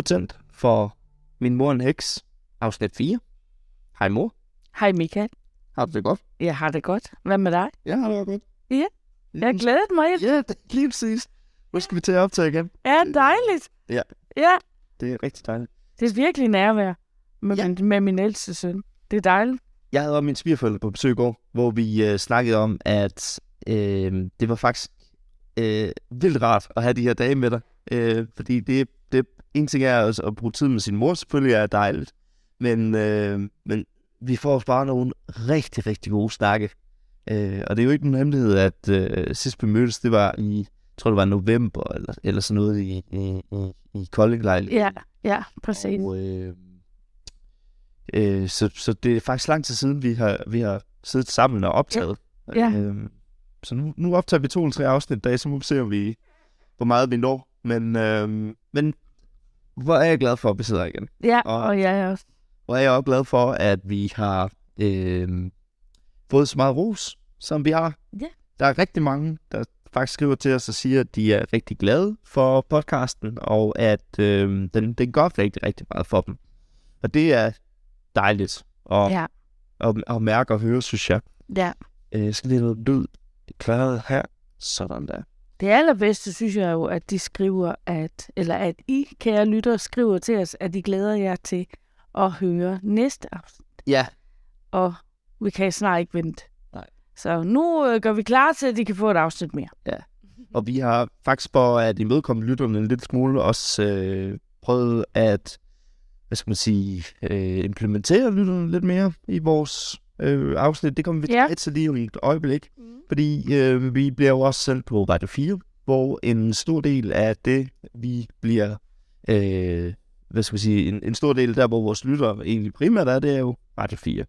er tændt for Min mor en heks, afsnit 4. Hej mor, Hej Michael. har du det godt? Jeg har det godt. Hvad med dig? Ja, har det godt. Ja, Jeg har glædet mig. Ja, det er lige præcis. Nu skal vi til at optage igen. Ja, dejligt. Ja. Ja, Det er rigtig dejligt. det er virkelig nærvær med, ja. min, med min ældste søn. Det er dejligt. Jeg havde også min svigerforældre på besøg i går, hvor vi øh, snakkede om, at øh, det var faktisk øh, vildt rart at have de her dage med dig. Øh, fordi det, det en ting er også at bruge tid med sin mor, selvfølgelig er dejligt. Men, øh, men vi får også bare nogle rigtig, rigtig gode snakke. Øh, og det er jo ikke nogen hemmelighed, at øh, sidst vi mødtes, det var i, jeg tror det var november, eller, eller sådan noget i, i, i, i Kolding Ja, ja, præcis. og, øh, øh, så, så det er faktisk lang tid siden, vi har, vi har siddet sammen og optaget. Ja. Øh, så nu, nu optager vi to eller tre afsnit i dag, så må vi se, om vi, hvor meget vi når. Men, øh, men hvor er jeg glad for, at vi sidder igen. Ja, og- og jeg er også. Hvor er jeg også glad for, at vi har øh, fået så meget ros, som vi har. Ja. Der er rigtig mange, der faktisk skriver til os og siger, at de er rigtig glade for podcasten, og at øh, den, den gør rigtig, rigtig meget for dem. Og det er dejligt at, Ja, at, at mærke og høre, synes jeg. ja. Øh, skal lige noget lyd klaret her. Sådan der. Det allerbedste, synes jeg jo, at de skriver, at, eller at I, kære lyttere, skriver til os, at de glæder jer til at høre næste afsnit. Ja, Og vi kan snart ikke vente. Nej. Så nu øh, gør vi klar til, at de kan få et afsnit mere. Og vi har faktisk for at imødekomme lytterne en lille smule også øh, prøvet at hvad skal man sige, øh, implementere lytterne lidt mere i vores øh, afsnit. Det kommer vi Ja. til lige om et øjeblik. Fordi øh, vi bliver jo også selv på Radio 4, hvor en stor del af det, vi bliver, øh, hvad skal man sige, en, en stor del der, hvor vores lyttere egentlig primært er, det er jo Radio 4.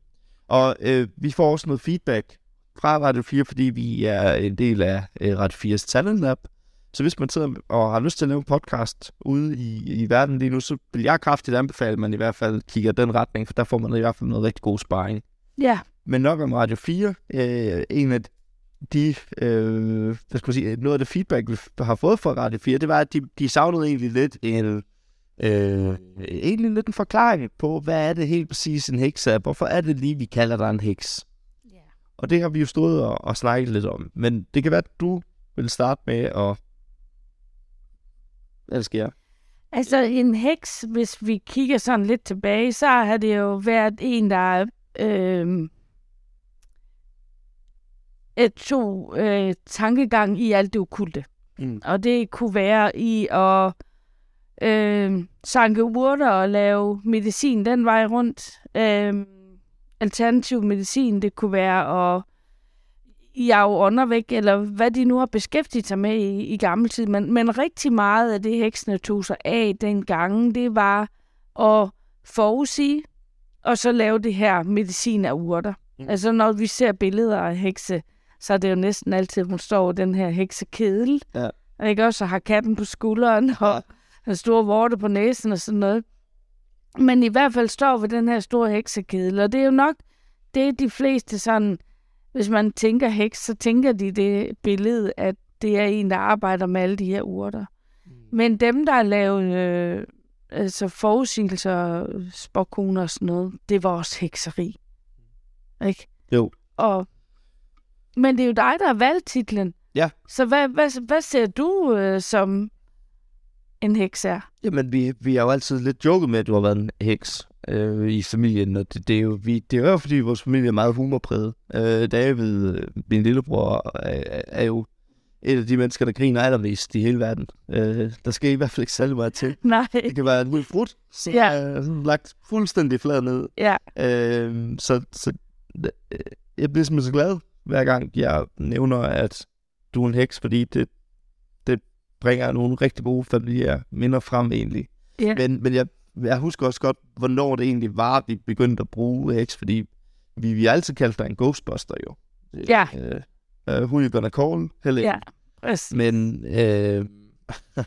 Og øh, vi får også noget feedback fra Radio 4, fordi vi er en del af øh, Radio 4's Talent Lab. Så hvis man sidder og har lyst til at lave en podcast ude i, i verden lige nu, så vil jeg kraftigt anbefale, at man i hvert fald kigger den retning, for der får man i hvert fald noget rigtig god sparring. Ja, Men nok om Radio 4. Øh, en af de, øh, skal man sige, noget af det feedback, vi har fået fra Radio 4, det var, at de, de savnede egentlig lidt en, øh, egentlig lidt en forklaring på, hvad er det helt præcis en heks er? Hvorfor er det lige, vi kalder dig en heks? Ja. Og det har vi jo stået og, og snakket lidt om. Men det kan være, at du vil starte med at... Hvad skal jeg? Altså en heks, hvis vi kigger sådan lidt tilbage, så har det jo været en, der øh, et to øh, tankegang i alt det okulte. Mm. Og det kunne være i at øh, sanke urter og lave medicin den vej rundt. Øh, alternativ medicin, det kunne være at jage ånder væk, eller hvad de nu har beskæftiget sig med i, i gammel tid. Men, men rigtig meget af det, heksene tog sig af dengang, det var at forudsige, og så lave det her medicin af urter. Mm. Mm. Altså når vi ser billeder af hekse, så er det jo næsten altid, hun står over den her heksekedel. Ja. Og ikke også og har katten på skulderen, og en stor vorte på næsen og sådan noget. Men i hvert fald står ved den her store heksekedel, og det er jo nok det, de fleste sådan, hvis man tænker heks, så tænker de det billede, at det er en, der arbejder med alle de her urter. Men dem, der har lavet øh, altså forudsigelser, spåkoner og sådan noget, det var også hekseri. Ikke? Jo. Og, men det er jo dig, der har valgt titlen. Ja. Så hvad, hvad, hvad ser du øh, som en heks er? Jamen, vi, vi har jo altid lidt joket med, at du har været en heks øh, i familien, og det, det, er jo, vi, det er jo fordi, vores familie er meget humorpræget. Øh, David, øh, min lillebror, er, er jo et af de mennesker, der griner allermest i hele verden. Øh, der skal i hvert fald ikke særlig meget til. Nej. Det kan være en lille frut, så Ja. er sådan lagt fuldstændig flad ned. Ja, Øh, så så øh, jeg bliver simpelthen så glad, hver gang jeg nævner, at du er en heks, fordi det, det bringer nogle rigtig gode familiære minder frem egentlig. ja. Men, men jeg, jeg husker også godt, hvornår det egentlig var, vi begyndte at bruge heks, fordi vi, vi altid kaldt dig en ghostbuster jo. Ja. Øh, uh, who you gonna call? Heller ja. Præcis. Men øh,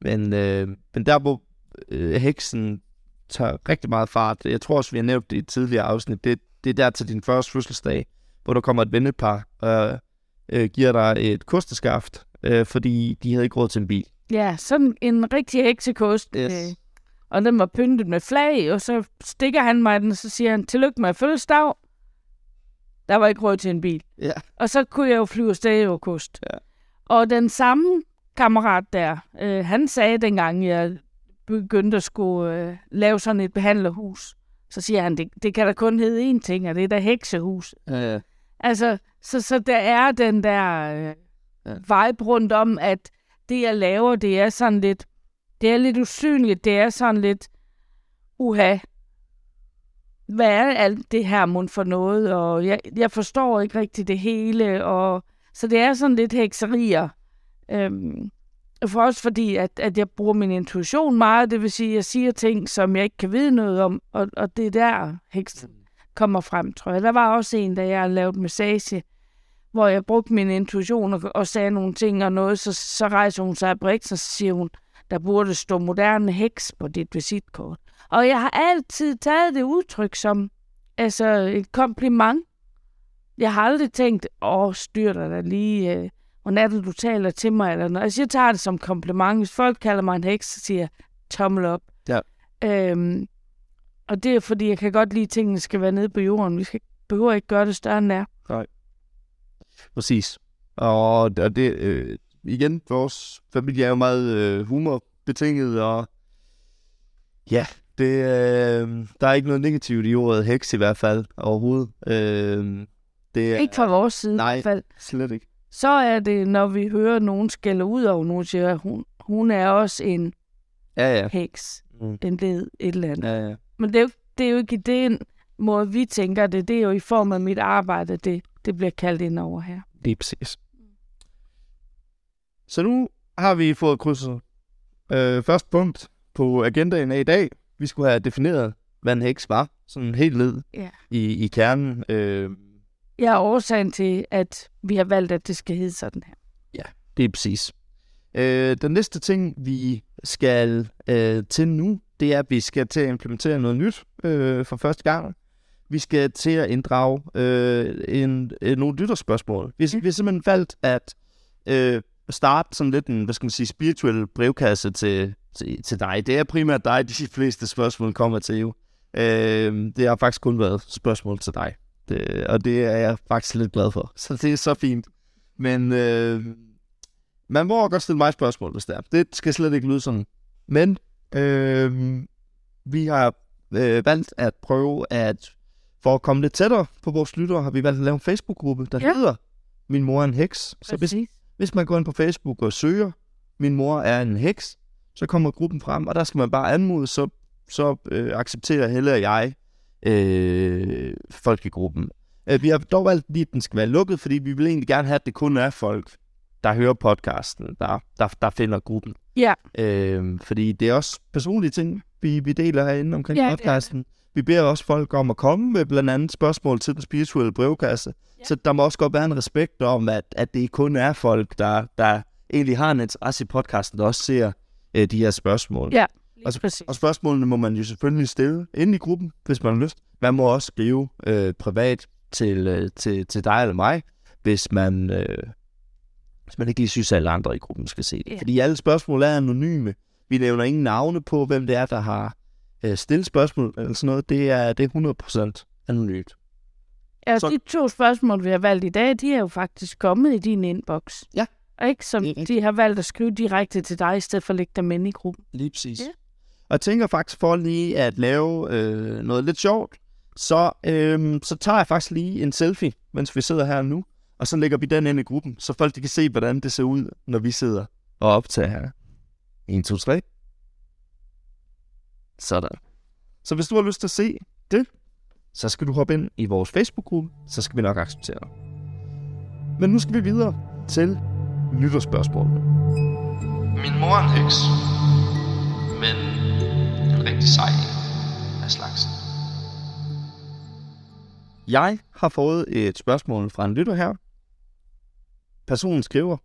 Men, øh, men der, hvor øh, heksen tager rigtig meget fart, jeg tror også, vi har nævnt det i et tidligere afsnit, det, det er der til din første fødselsdag, hvor der kommer et vennepar og øh, giver dig et kosteskaft, øh, fordi de havde ikke råd til en bil. Ja, sådan en rigtig heksekost. Yes. Øh, og den var pyntet med flag, og så stikker han mig den, og så siger han, tillykke med fødselsdag. Der var ikke råd til en bil. Ja. Og så kunne jeg jo flyve afsted og kost. Ja. Og den samme kammerat der, øh, han sagde dengang, jeg begyndte at skulle øh, lave sådan et behandlerhus, så siger han, det, det kan da kun hedde én ting, og det er da heksehus. Ja, ja. Altså, så, så der er den der øh, Ja. vibe rundt om, at det, jeg laver, det er sådan lidt, det er lidt usynligt, det er sådan lidt, uha, hvad er alt det her mund for noget, og jeg, jeg forstår ikke rigtig det hele, og så det er sådan lidt hekserier. Øhm, for også fordi, at, at jeg bruger min intuition meget, det vil sige, at jeg siger ting, som jeg ikke kan vide noget om, og, og det er der heks kommer frem, tror jeg. Der var også en, da jeg lavede massage, hvor jeg brugte min intuition og, og sagde nogle ting og noget, så, så rejser hun sig af briks, og så siger hun, der burde stå moderne heks på dit visitkort. Og jeg har altid taget det udtryk som altså et kompliment. Jeg har aldrig tænkt, åh, styr dig da lige, øh, hvordan er det, du taler til mig, eller noget. Altså, jeg tager det som kompliment. Hvis folk kalder mig en heks, så siger jeg, tommel op. Ja. Øhm, og det er, fordi jeg kan godt lide, at tingene skal være nede på jorden. Vi skal, behøver ikke gøre det større end det er. Præcis. Og, og det, øh, igen, vores familie er jo meget øh, humorbetinget, og ja, det, øh, der er ikke noget negativt i ordet heks i hvert fald overhovedet. Øh, det er Ikke fra vores side Nej. i hvert fald. slet ikke. Så er det, når vi hører nogen skælde ud over nogen, siger, hun, hun er også en Ja, ja. heks, Mm. en led, et eller andet. Ja, ja. Men det er, jo, det er jo ikke i den måde, vi tænker det. Det er jo i form af mit arbejde, det, det bliver kaldt ind over her. Lige præcis. Så nu har vi fået krydset øh, første punkt på agendaen af i dag. Vi skulle have defineret, hvad en heks var. Sådan helt ned Ja. i, i kernen. Øh, Jeg er årsagen til, at vi har valgt, at det skal hedde sådan her. det er præcis. Øh, den næste ting, vi skal øh, til nu, det er, at vi skal til at implementere noget nyt øh, for første gang. Vi skal til at inddrage øh, en, øh, nogle lytterspørgsmål. Vi, Ja. vi har simpelthen valgt at øh, starte sådan lidt en, hvad skal man sige, spirituel brevkasse til, til, til dig. Det er primært dig, de fleste spørgsmål kommer til jo. Øh, det har faktisk kun været spørgsmål til dig. Det, og det er jeg faktisk lidt glad for. Så det er så fint. Men øh, man må godt stille mig spørgsmål, hvis det er. Det skal slet ikke lyde sådan. Men øh, vi har øh, valgt at prøve at, for at komme lidt tættere på vores lyttere, har vi valgt at lave en Facebook-gruppe, der Ja. hedder Min Mor er en Heks. Så hvis, hvis man går ind på Facebook og søger, Min Mor er en Heks, så kommer gruppen frem, og der skal man bare anmode, så, så øh, accepterer Helle og jeg øh, folk i gruppen. Øh, vi har dog valgt lige, at den skal være lukket, fordi vi vil egentlig gerne have, at det kun er folk, der hører podcasten, der, der, der finder gruppen. Ja. Øh, fordi det er også personlige ting, vi, vi deler herinde omkring Ja, det podcasten. Vi beder også folk om at komme med blandt andet spørgsmål til den spirituelle brevkasse. Ja. Så der må også godt være en respekt om, at, at det kun er folk, der, der egentlig har en interesse i podcasten, der også ser øh, de her spørgsmål. Ja, Og, præcis. og spørgsmålene må man jo selvfølgelig stille inde i gruppen, hvis man har lyst. Man må også skrive øh, privat til, øh, til, til dig eller mig, hvis man, øh, hvis man ikke lige synes, at alle andre i gruppen skal se det. Ja. Fordi alle spørgsmål er anonyme. Vi nævner ingen navne på, hvem det er, der har øh, stillet spørgsmål eller sådan noget. Det er, det er 100% anonymt. Ja, så- de to spørgsmål, vi har valgt i dag, de er jo faktisk kommet i din inbox. Ja. Og ikke som Det rigtigt. de har valgt at skrive direkte til dig, i stedet for at lægge dem ind i gruppen. Lige præcis. Ja. Og jeg tænker faktisk for lige at lave øh, noget lidt sjovt, så, øh, så tager jeg faktisk lige en selfie, mens vi sidder her nu, og så lægger vi den ind i gruppen, så folk de kan se, hvordan det ser ud, når vi sidder og optager her. 1, 2, 3. Sådan. Så hvis du har lyst til at se det, så skal du hoppe ind i vores Facebook-gruppe, så skal vi nok acceptere dig. Men nu skal vi videre til lytterspørgsmålene. Min mor er en heks, men en rigtig sej en af slagsen. Jeg har fået et spørgsmål fra en lytter her. Personen skriver,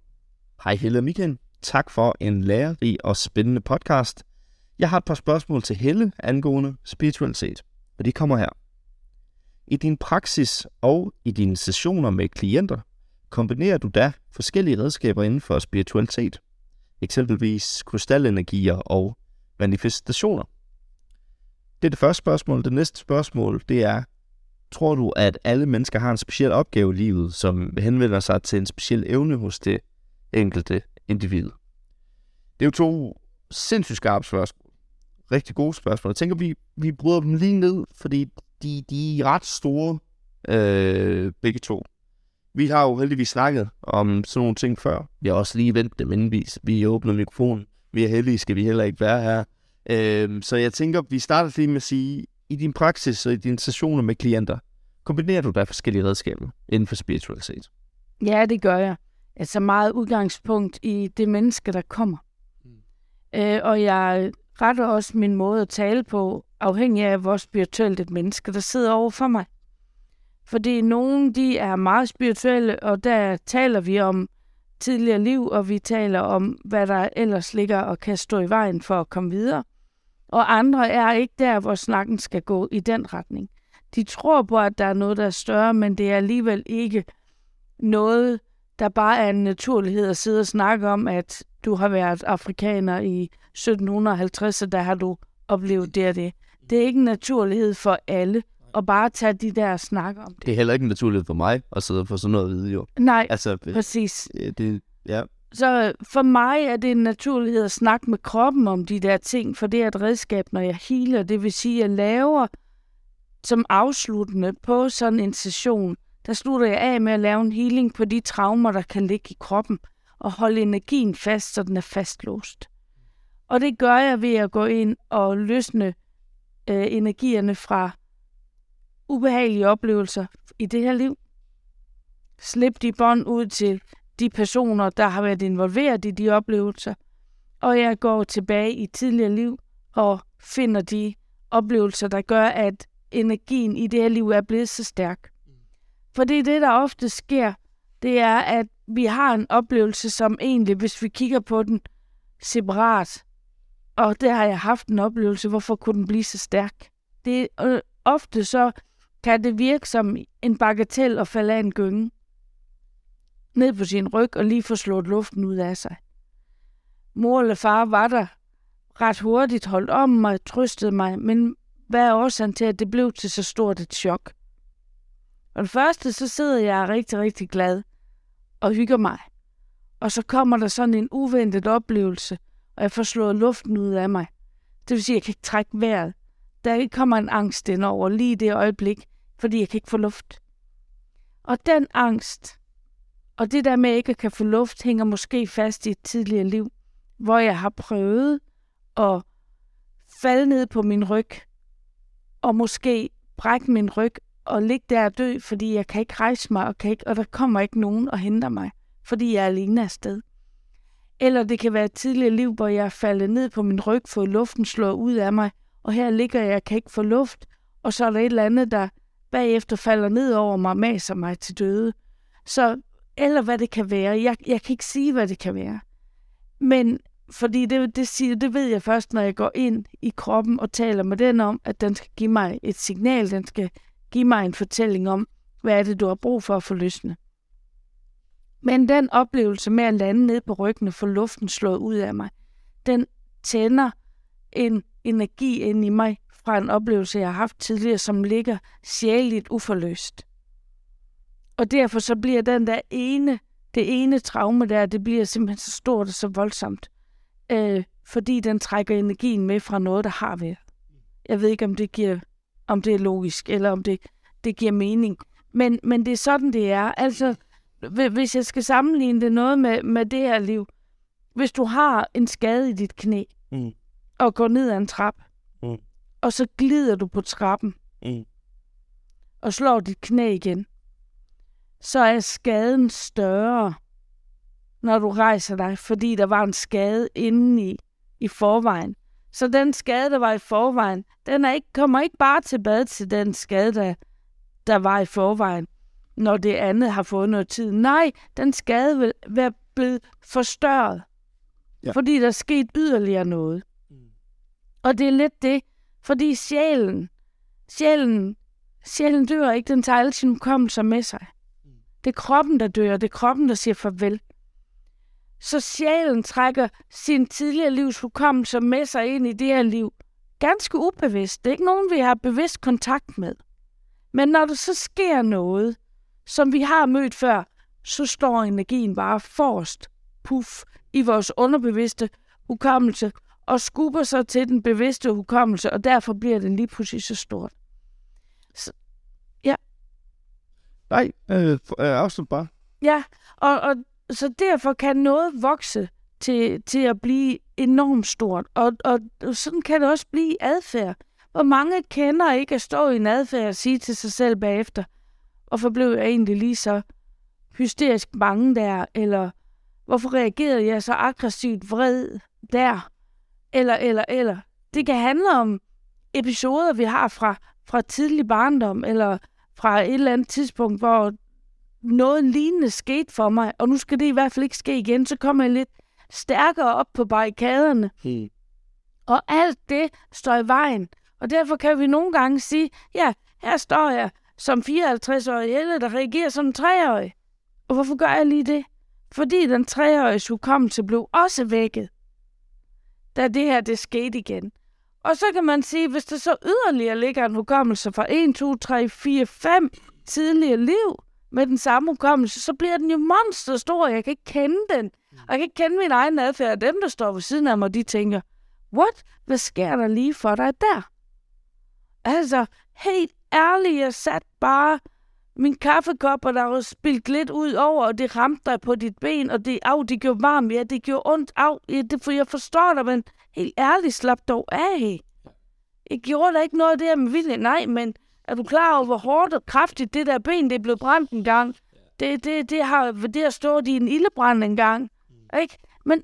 Hej Helle og Michael. tak for en lærerig og spændende podcast. Jeg har et par spørgsmål til Helle angående spiritualitet, og de kommer her. I din praksis og i dine sessioner med klienter, kombinerer du da forskellige redskaber inden for spiritualitet, eksempelvis krystalenergier og manifestationer. Det er det første spørgsmål. Det næste spørgsmål, det er, tror du, at alle mennesker har en speciel opgave i livet, som henvender sig til en speciel evne hos det enkelte individ? Det er jo to sindssygt skarpe spørgsmål. Rigtig gode spørgsmål. Jeg tænker, vi, vi bryder dem lige ned, fordi de, de er ret store, øh, begge to. Vi har jo heldigvis snakket om sådan nogle ting før. Vi har også lige vendt dem, inden vi, vi åbner mikrofonen. Vi er heldige, skal vi heller ikke være her. Øh, så jeg tænker, vi starter lige med at sige, i din praksis og i dine sessioner med klienter, kombinerer du da forskellige redskaber inden for spiritualitet? Ja, det gør jeg. Altså meget udgangspunkt i det menneske, der kommer. Mm. Øh, og jeg retter også min måde at tale på, afhængig af, hvor spirituelt et menneske, der sidder over for mig. Fordi nogle, de er meget spirituelle, og der taler vi om tidligere liv, og vi taler om, hvad der ellers ligger og kan stå i vejen for at komme videre. Og andre er ikke der, hvor snakken skal gå i den retning. De tror på, at der er noget, der er større, men det er alligevel ikke noget, der bare er en naturlighed at sidde og snakke om, at du har været afrikaner i 1750, og der har du oplevet det og det. Det er ikke en naturlighed for alle at bare tage de der snakke om det. Det er heller ikke en naturlighed for mig at sidde og få sådan noget at vide, jo. Nej, altså, præcis. Det, ja. Så for mig er det en naturlighed at snakke med kroppen om de der ting, for det er et redskab, når jeg healer. Det vil sige, at jeg laver som afsluttende på sådan en session, der slutter jeg af med at lave en healing på de traumer, der kan ligge i kroppen, og holde energien fast, så den er fastlåst. Og det gør jeg ved at gå ind og løsne øh, energierne fra ubehagelige oplevelser i det her liv. Slip de bånd ud til de personer, der har været involveret i de oplevelser. Og jeg går tilbage i tidligere liv og finder de oplevelser, der gør, at energien i det her liv er blevet så stærk. For det er det, der ofte sker, det er, at vi har en oplevelse, som egentlig, hvis vi kigger på den separat, og der har jeg haft en oplevelse, hvorfor kunne den blive så stærk? Det er øh, ofte så kan det virke som en bagatel at falde af en gynge ned på sin ryg og lige få slået luften ud af sig. Mor eller far var der ret hurtigt, holdt om mig, trøstede mig, men hvad er årsagen til, at det blev til så stort et chok? Og det første, så sidder jeg rigtig, rigtig glad og hygger mig. Og så kommer der sådan en uventet oplevelse, og jeg får slået luften ud af mig. Det vil sige, at jeg kan ikke trække vejret. Der kommer en angst ind over lige i det øjeblik, fordi jeg kan ikke få luft. Og den angst, og det der med ikke at kan få luft, hænger måske fast i et tidligere liv, hvor jeg har prøvet at falde ned på min ryg, og måske brække min ryg og ligge der og dø, fordi jeg kan ikke rejse mig, og, kan ikke, og der kommer ikke nogen og henter mig, fordi jeg er alene afsted. Eller det kan være et tidligere liv, hvor jeg er faldet ned på min ryg, fået luften slået ud af mig, og her ligger jeg, kan ikke få luft, og så er der et eller andet, der bagefter falder ned over mig og maser mig til døde. Så, eller hvad det kan være. Jeg, jeg kan ikke sige, hvad det kan være. Men fordi det, det, siger, det ved jeg først, når jeg går ind i kroppen og taler med den om, at den skal give mig et signal, den skal give mig en fortælling om, hvad er det, du har brug for at få løsne. Men den oplevelse med at lande ned på ryggen og få luften slået ud af mig, den tænder en energi ind i mig fra en oplevelse, jeg har haft tidligere, som ligger sjældent uforløst. Og derfor så bliver den der ene, det ene traume der, det bliver simpelthen så stort og så voldsomt. Øh, fordi den trækker energien med fra noget, der har været. Jeg ved ikke, om det giver, om det er logisk, eller om det, det giver mening. Men, men det er sådan, det er. Altså, hvis jeg skal sammenligne det noget med, med det her liv. Hvis du har en skade i dit knæ, mm. og går ned ad en trap. Og så glider du på trappen, mm. og slår dit knæ igen, så er skaden større, når du rejser dig, fordi der var en skade inde i, forvejen. Så den skade, der var i forvejen, den er ikke, kommer ikke bare tilbage til den skade, der, der var i forvejen, når det andet har fået noget tid. Nej, den skade vil være blevet forstørret. Ja. fordi der er sket yderligere noget. Og det er lidt det, fordi sjælen, sjælen, sjælen dør ikke, den tager alle sine hukommelser med sig. Det er kroppen, der dør, det er kroppen, der siger farvel. Så sjælen trækker sin tidligere livs hukommelse med sig ind i det her liv. Ganske ubevidst. Det er ikke nogen, vi har bevidst kontakt med. Men når der så sker noget, som vi har mødt før, så står energien bare forrest, puff, i vores underbevidste hukommelse, og skubber sig til den bevidste hukommelse, og derfor bliver den lige pludselig så stort. Nej, øh, øh, afslut bare. Ja, og, og så derfor kan noget vokse til, til at blive enormt stort. Og, og sådan kan det også blive adfærd. Hvor mange kender ikke at stå i en adfærd og sige til sig selv bagefter, hvorfor blev jeg egentlig lige så hysterisk bange der, eller hvorfor reagerede jeg så aggressivt vred der, eller, eller, eller. Det kan handle om episoder, vi har fra, fra tidlig barndom, eller fra et eller andet tidspunkt, hvor noget lignende skete for mig, og nu skal det i hvert fald ikke ske igen, så kommer jeg lidt stærkere op på barrikaderne. Hmm. Og alt det står i vejen. Og derfor kan vi nogle gange sige, ja, her står jeg som 54-årig Elle, der reagerer som 3-årig. Og hvorfor gør jeg lige det? Fordi den 3-årige hukommelse blev også vækket, da det her det skete igen. Og så kan man sige, hvis der så yderligere ligger en hukommelse fra 1, 2, 3, 4, 5 tidligere liv med den samme hukommelse, så bliver den jo monsterstor. Jeg kan ikke kende den. Og jeg kan ikke kende min egen adfærd. Og dem, der står ved siden af mig, de tænker, what? Hvad sker der lige for dig der? Altså, helt ærligt, jeg satte bare min kaffekop, og der var spildt lidt ud over, og det ramte dig på dit ben, og det, au, det gjorde varmt, ja, det gjorde ondt, au, ja, det, for jeg forstår dig, men helt ærligt, slap dog af. Jeg gjorde da ikke noget af det her med vilje, nej, men er du klar over, hvor hårdt og kraftigt det der ben, det er blevet brændt en gang? Det, det, det, har, det har stået i en ildebrand en gang, ikke? Men,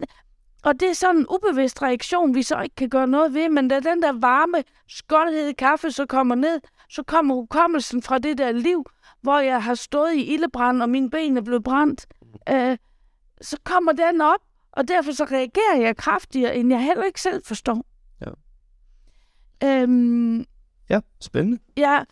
og det er sådan en ubevidst reaktion, vi så ikke kan gøre noget ved, men da den der varme, skoldhed kaffe så kommer ned, så kommer hukommelsen fra det der liv, hvor jeg har stået i ildebrand, og mine ben er blevet brændt, øh, så kommer den op, og derfor så reagerer jeg kraftigere, end jeg heller ikke selv forstår. Ja. Øhm, Ja, spændende. ja,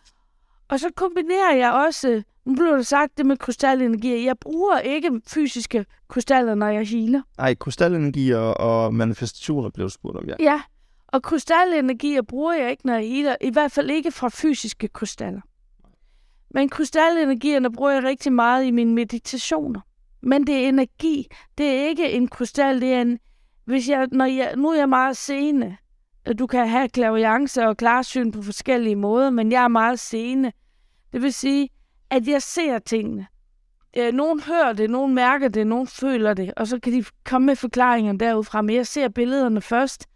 og så kombinerer jeg også, nu blev der sagt det med krystalenergi, jeg bruger ikke fysiske krystaller, når jeg healer. Nej, krystalenergi og, og manifestationer blev spurgt om, ja. Ja, og krystalenergier bruger jeg ikke, når jeg healer. I hvert fald ikke fra fysiske krystaller. Men krystalenergierne bruger jeg rigtig meget i mine meditationer. Men det er energi. Det er ikke en krystal, det er en... Hvis jeg, når jeg, nu er jeg meget seende. Du kan have klaviance og klarsyn på forskellige måder, men jeg er meget seende. Det vil sige, at jeg ser tingene. Øh, nogen hører det, nogen mærker det, nogen føler det, og så kan de komme med forklaringer derudfra. Men jeg ser billederne først,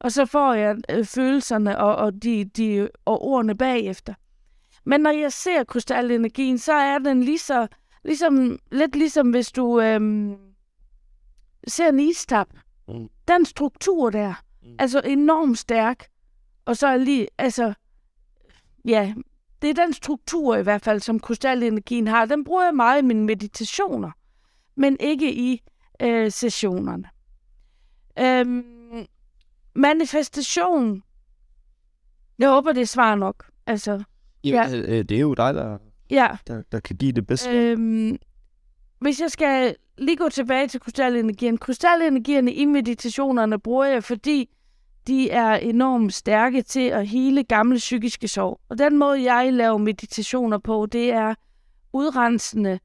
og så får jeg øh, følelserne og, og, de, de, og ordene bagefter. Men når jeg ser krystalenergien, så er den lige så, ligesom, lidt ligesom hvis du øhm, ser en istap. Mm. Den struktur der, Mm. altså enormt stærk. Og så er lige, altså, ja, det er den struktur i hvert fald, som krystalenergien har. Den bruger jeg meget i mine meditationer, men ikke i øh, sessionerne. Øhm, manifestation. Jeg håber, det er svar nok. Altså, Ja. Øh, øh, det er jo dig, der, ja. der, der kan give det bedste. Øhm, hvis jeg skal lige gå tilbage til krystalenergien. Krystalenergierne i meditationerne bruger jeg, fordi de er enormt stærke til at hele gamle psykiske sorg. Og den måde, jeg laver meditationer på, det er udrensende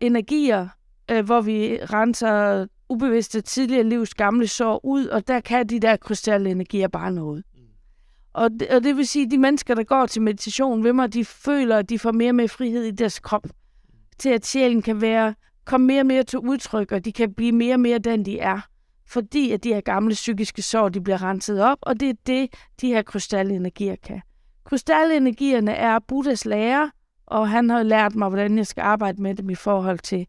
energier, øh, hvor vi renser ubevidste tidligere livs gamle sorg ud, og der kan de der krystalenergier bare noget. Og det, og det vil sige, at de mennesker, der går til meditation ved mig, de føler, at de får mere og mere frihed i deres krop. Til at sjælen kan være, komme mere og mere til udtryk, og de kan blive mere og mere den, de er. Fordi at de her gamle psykiske sår, de bliver renset op, og det er det, de her krystalenergier kan. Krystalenergierne er Buddhas lærer, og han har lært mig, hvordan jeg skal arbejde med dem i forhold til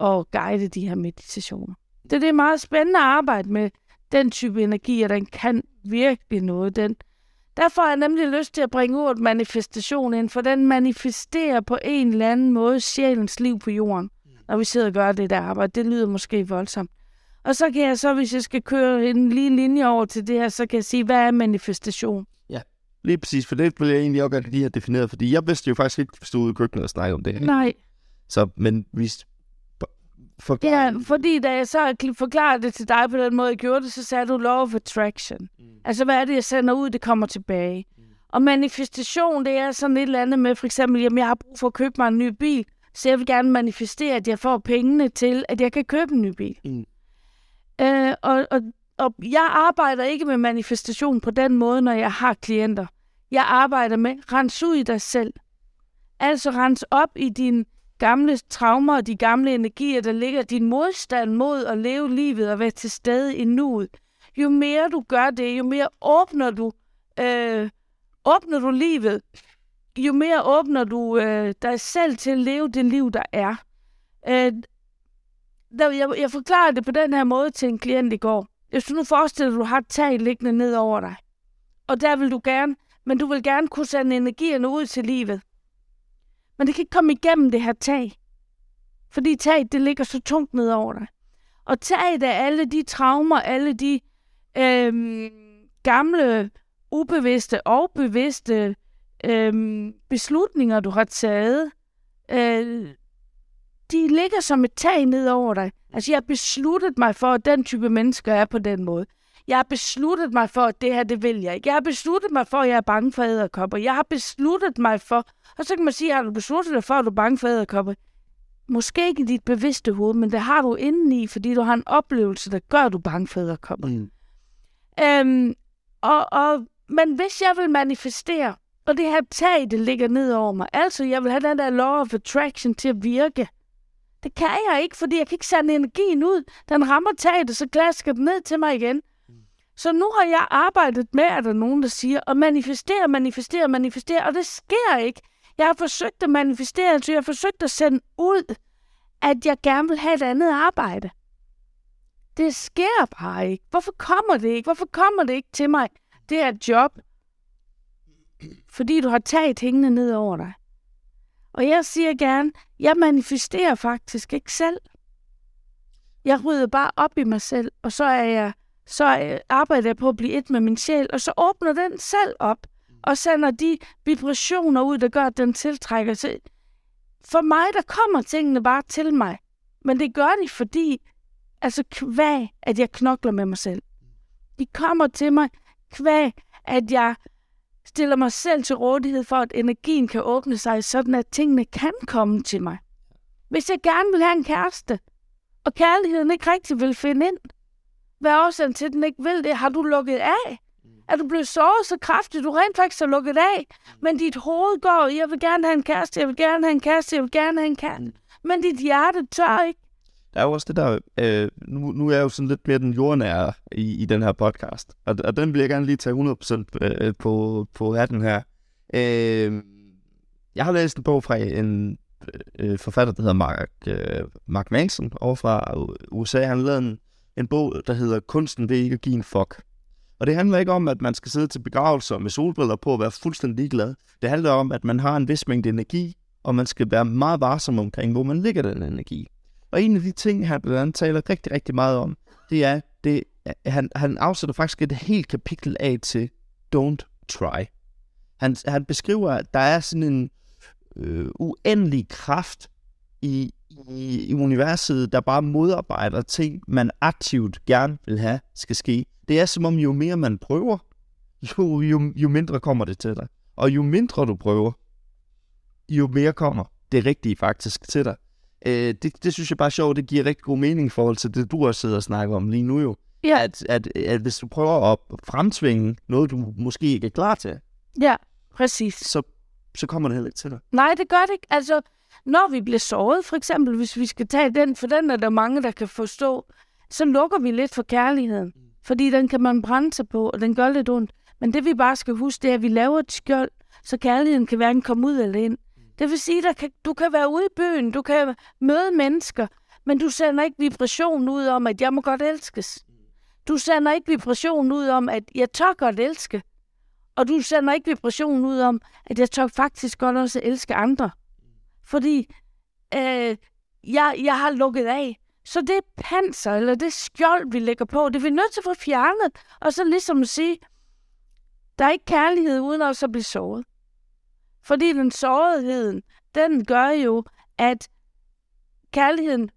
at guide de her meditationer. Det, det er meget spændende at arbejde med den type energi, og den kan virkelig noget. Den, derfor har jeg nemlig lyst til at bringe ordet manifestation ind, for den manifesterer på en eller anden måde sjælens liv på jorden, når vi sidder og gør det der arbejde. Det lyder måske voldsomt. Og så kan jeg så, hvis jeg skal køre en lige linje over til det her, så kan jeg sige, hvad er manifestation? Lige præcis, for det vil jeg egentlig også gerne lige have defineret, fordi jeg vidste jo faktisk ikke, hvis du ude i køkkenet og om det her. Nej. Så, men vi... For, Ja, fordi da jeg så kl- forklarede det til dig på den måde, jeg gjorde det, så sagde du law of attraction. Mm. Altså, hvad er det, jeg sender ud, det kommer tilbage. Mm. Og manifestation, det er sådan et eller andet med, for eksempel, jamen, jeg har brug for at købe mig en ny bil, så jeg vil gerne manifestere, at jeg får pengene til, at jeg kan købe en ny bil. Mm. Øh, og, og, og jeg arbejder ikke med manifestation på den måde, når jeg har klienter. Jeg arbejder med, rens ud i dig selv. Altså rens op i dine gamle traumer og de gamle energier, der ligger din modstand mod at leve livet og være til stede i nuet. Jo mere du gør det, jo mere åbner du, øh, åbner du livet, jo mere åbner du øh, dig selv til at leve det liv, der er. Øh, der, jeg, jeg forklarede det på den her måde til en klient i går. Hvis du nu forestiller dig, at du har et tag liggende ned over dig, og der vil du gerne, men du vil gerne kunne sende energierne ud til livet. Men det kan ikke komme igennem det her tag. Fordi taget, det ligger så tungt ned over dig. Og taget af alle de traumer, alle de øhm, gamle, ubevidste og bevidste øhm, beslutninger, du har taget, øh, de ligger som et tag ned over dig. Altså, jeg har besluttet mig for, at den type mennesker er på den måde. Jeg har besluttet mig for, at det her, det vil jeg ikke. Jeg har besluttet mig for, at jeg er bange for æderkopper. Jeg har besluttet mig for... Og så kan man sige, har du besluttet dig for, at du er bange for æderkopper? Måske ikke i dit bevidste hoved, men det har du indeni, fordi du har en oplevelse, der gør, at du er bange for æderkopper. Mm. Øhm, og, og, men hvis jeg vil manifestere, og det her tag, det ligger ned over mig, altså jeg vil have den der law of attraction til at virke, det kan jeg ikke, fordi jeg kan ikke sende energien ud. Den rammer taget, og så klasker den ned til mig igen. Så nu har jeg arbejdet med, at der er nogen, der siger, og manifestere, manifestere, manifestere, og det sker ikke. Jeg har forsøgt at manifestere, så jeg har forsøgt at sende ud, at jeg gerne vil have et andet arbejde. Det sker bare ikke. Hvorfor kommer det ikke? Hvorfor kommer det ikke til mig? Det her job. Fordi du har taget hængende ned over dig. Og jeg siger gerne, jeg manifesterer faktisk ikke selv. Jeg rydder bare op i mig selv, og så er jeg så øh, arbejder jeg på at blive et med min sjæl, og så åbner den selv op, og sender de vibrationer ud, der gør, at den tiltrækker sig. For mig, der kommer tingene bare til mig. Men det gør de, fordi, altså kvæg, at jeg knokler med mig selv. De kommer til mig kvæg, at jeg stiller mig selv til rådighed for, at energien kan åbne sig, sådan at tingene kan komme til mig. Hvis jeg gerne vil have en kæreste, og kærligheden ikke rigtig vil finde ind, hvad er årsagen til, at den ikke vil det? Har du lukket af? Er du blevet såret så kraftigt, du rent faktisk har lukket af? Men dit hoved går, jeg vil gerne have en kæreste, jeg vil gerne have en kæreste, jeg vil gerne have en kæreste. Men dit hjerte tør ikke. Der er jo også det der, øh, nu, nu er jeg jo sådan lidt mere den jordnære i, i den her podcast, og, og den vil jeg gerne lige tage 100% øh, på, på hatten her. Øh, jeg har læst en bog fra en øh, forfatter, der hedder Mark, øh, Mark Manson over fra USA. Han lavede en, en bog, der hedder Kunsten ved ikke at give en fuck. Og det handler ikke om, at man skal sidde til begravelser med solbriller på og være fuldstændig ligeglad. Det handler om, at man har en vis mængde energi, og man skal være meget varsom omkring, hvor man ligger den energi. Og en af de ting, han blandt andet taler rigtig, rigtig meget om, det er, det, han, han afsætter faktisk et helt kapitel af til Don't Try. Han, han beskriver, at der er sådan en øh, uendelig kraft i, i, i universet, der bare modarbejder ting, man aktivt gerne vil have, skal ske. Det er som om, jo mere man prøver, jo, jo, jo mindre kommer det til dig. Og jo mindre du prøver, jo mere kommer det rigtige faktisk til dig. Øh, det, det synes jeg bare er sjovt, det giver rigtig god mening i forhold til det, du har siddet og snakket om lige nu jo. Ja. At, at, at hvis du prøver at fremtvinge noget, du måske ikke er klar til, Ja, præcis. så, så kommer det heller ikke til dig. Nej, det gør det ikke. Altså, når vi bliver såret, for eksempel, hvis vi skal tage den, for den er der mange, der kan forstå, så lukker vi lidt for kærligheden. Fordi den kan man brænde sig på, og den gør lidt ondt. Men det vi bare skal huske, det er, at vi laver et skjold, så kærligheden kan hverken komme ud eller ind. Det vil sige, at kan, du kan være ude i byen, du kan møde mennesker, men du sender ikke vibrationen ud om, at jeg må godt elskes. Du sender ikke vibrationen ud om, at jeg tør godt elske. Og du sender ikke vibrationen ud om, at jeg tør faktisk godt også elske andre. Fordi øh, jeg, jeg har lukket af. Så det panser, eller det skjold, vi lægger på, det er vi nødt til at få fjernet. Og så ligesom at sige, der er ikke kærlighed uden at blive såret. Fordi den såretheden, den gør jo, at kærligheden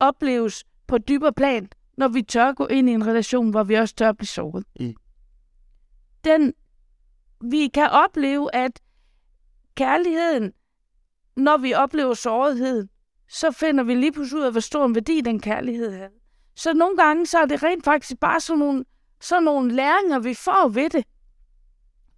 opleves på dybere plan, når vi tør gå ind i en relation, hvor vi også tør blive såret. Mm. Den, vi kan opleve, at kærligheden, når vi oplever sårighed, så finder vi lige pludselig ud af, hvor stor en værdi den kærlighed har. Så nogle gange, så er det rent faktisk bare sådan nogle, sådan nogle læringer, vi får ved det.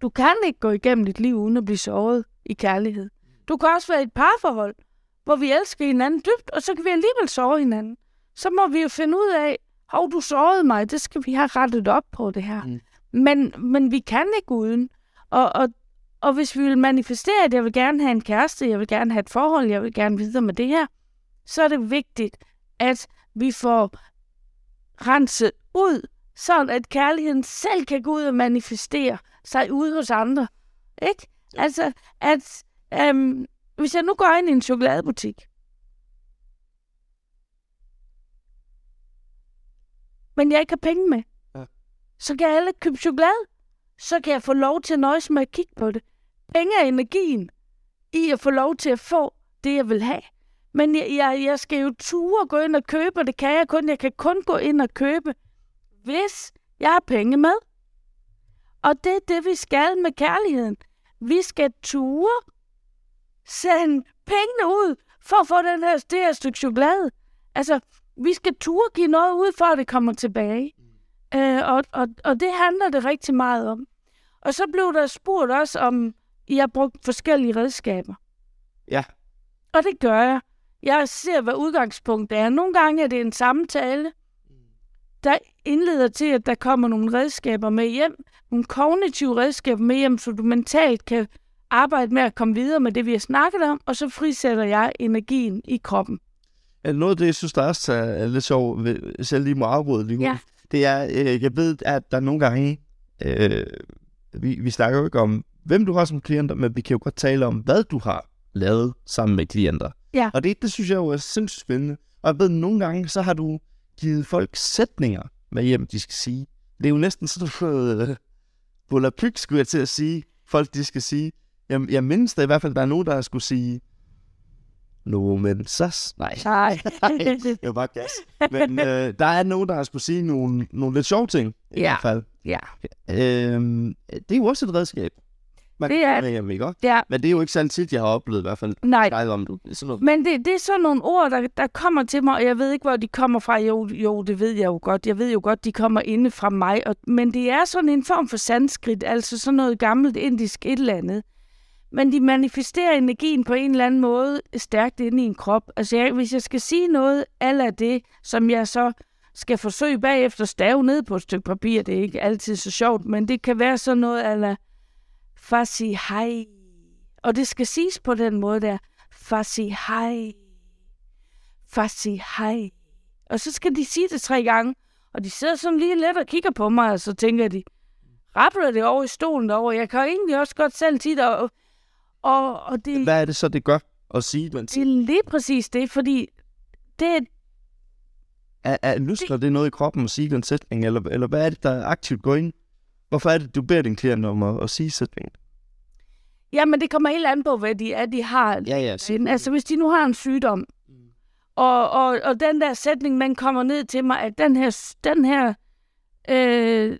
Du kan ikke gå igennem dit liv uden at blive såret i kærlighed. Du kan også være i et parforhold, hvor vi elsker hinanden dybt, og så kan vi alligevel såre hinanden. Så må vi jo finde ud af, hov, du sårede mig, det skal vi have rettet op på det her. Mm. Men, men vi kan ikke uden. Og, og, og hvis vi vil manifestere, at jeg vil gerne have en kæreste, jeg vil gerne have et forhold, jeg vil gerne videre med det her, så er det vigtigt, at vi får renset ud, så at kærligheden selv kan gå ud og manifestere sig ude hos andre. Ikke? Altså, at øhm, hvis jeg nu går ind i en chokoladebutik, men jeg ikke har penge med, Ja. så kan alle købe chokolade. Så kan jeg få lov til at nøjes med at kigge på det. Penge er energien i at få lov til at få det, jeg vil have. Men jeg, jeg, jeg skal jo ture gå ind og købe, og det kan jeg kun. Jeg kan kun gå ind og købe, hvis jeg har penge med. Og det er det, vi skal med kærligheden. Vi skal ture sende pengene ud for at få den her, det her stykke chokolade. Altså, vi skal ture give noget ud, for at det kommer tilbage. Øh, og, og, og det handler det rigtig meget om. Og så blev der spurgt også, om I har brugt forskellige redskaber. Ja. Og det gør jeg. Jeg ser, hvad udgangspunktet er. Nogle gange er det en samtale, der indleder til, at der kommer nogle redskaber med hjem. Nogle kognitive redskaber med hjem, så du mentalt kan arbejde med at komme videre med det, vi har snakket om, og så frisætter jeg energien i kroppen. Noget af det, jeg synes, der også er lidt sjovt, hvis jeg lige må afbryde lige nu, Ja. Det er, øh, jeg ved, at der nogle gange, øh, vi, vi snakker jo ikke om, hvem du har som klienter, men vi kan jo godt tale om, hvad du har lavet sammen med klienter. Ja. Og det, det synes jeg jo er sindssygt spændende. Og jeg ved, nogle gange, så har du givet folk sætninger med hjem, de skal sige. Det er jo næsten sådan noget, øh, volapyk, skulle jeg til at sige. Folk, de skal sige. Jeg, jeg mindes da i hvert fald, der er nogen, der skulle sige, no, men sas. Nej, Nej. det var bare gas. Men øh, der er nogen, der har skulle sige nogle, nogle lidt sjove ting, i Ja. hvert fald. ja. Øhm, det er jo også et redskab. Man Det er kan det. Ikke? ja. Men det er jo ikke særlig tit, jeg har oplevet i hvert fald. Nej. Skrevet om du. Sådan noget. Men det, det er sådan nogle ord, der, der kommer til mig, og jeg ved ikke, hvor de kommer fra. Jo, jo, det ved jeg jo godt. Jeg ved jo godt, de kommer inde fra mig. Og, men det er sådan en form for sanskrit, altså sådan noget gammelt indisk et eller andet. Men de manifesterer energien på en eller anden måde stærkt inde i en krop. Altså, jeg, hvis jeg skal sige noget af det, som jeg så skal forsøge bagefter at stave ned på et stykke papir, det er ikke altid så sjovt, men det kan være sådan noget ala fasi hej. Og det skal siges på den måde der. Fasi hej. Fasi hej. Og så skal de sige det tre gange. Og de sidder sådan lige lidt og kigger på mig, og så tænker de, rappler det over i stolen derovre. Jeg kan egentlig også godt selv tit, og, og, og det, Hvad er det så, det gør at sige? Man det er lige præcis det, fordi det, er, er, lystrer det noget i kroppen at sige den sætning, eller, eller hvad er det, der aktivt går ind? Hvorfor er det, du beder din klient om at, at sige sætningen? jamen, det kommer helt an på, hvad de er, de har. Ja, ja. Ind. Altså, hvis de nu har en sygdom, og, og, og den der sætning, man kommer ned til mig, at den her, den her, øh,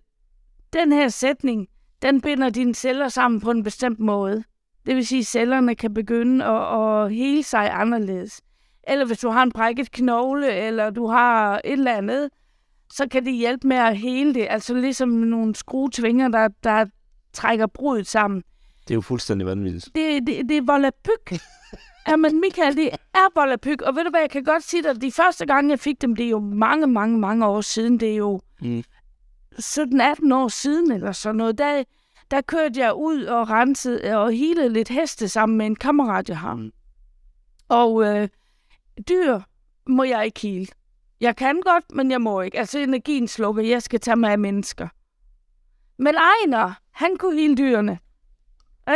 den her sætning, den binder dine celler sammen på en bestemt måde. Det vil sige, at cellerne kan begynde at, at hele sig anderledes. Eller hvis du har en brækket knogle, eller du har et eller andet, så kan det hjælpe med at hele det. Altså ligesom nogle skruetvinger, der, der trækker brudet sammen. Det er jo fuldstændig vanvittigt. Det, det, det er volapyk. Jamen Michael, det er volapyk. Og ved du hvad, jeg kan godt sige dig, de første gange, jeg fik dem, det er jo mange, mange, mange år siden. Det er jo Mm. 17-18 år siden eller sådan noget. Der, der kørte jeg ud og rensede og hele lidt heste sammen med en kammerat, jeg har. Mm. Og øh, dyr må jeg ikke hele. Jeg kan godt, men jeg må ikke. Altså energien slukker. Jeg skal tage mig af mennesker. Men Ejner, han kunne hele dyrene.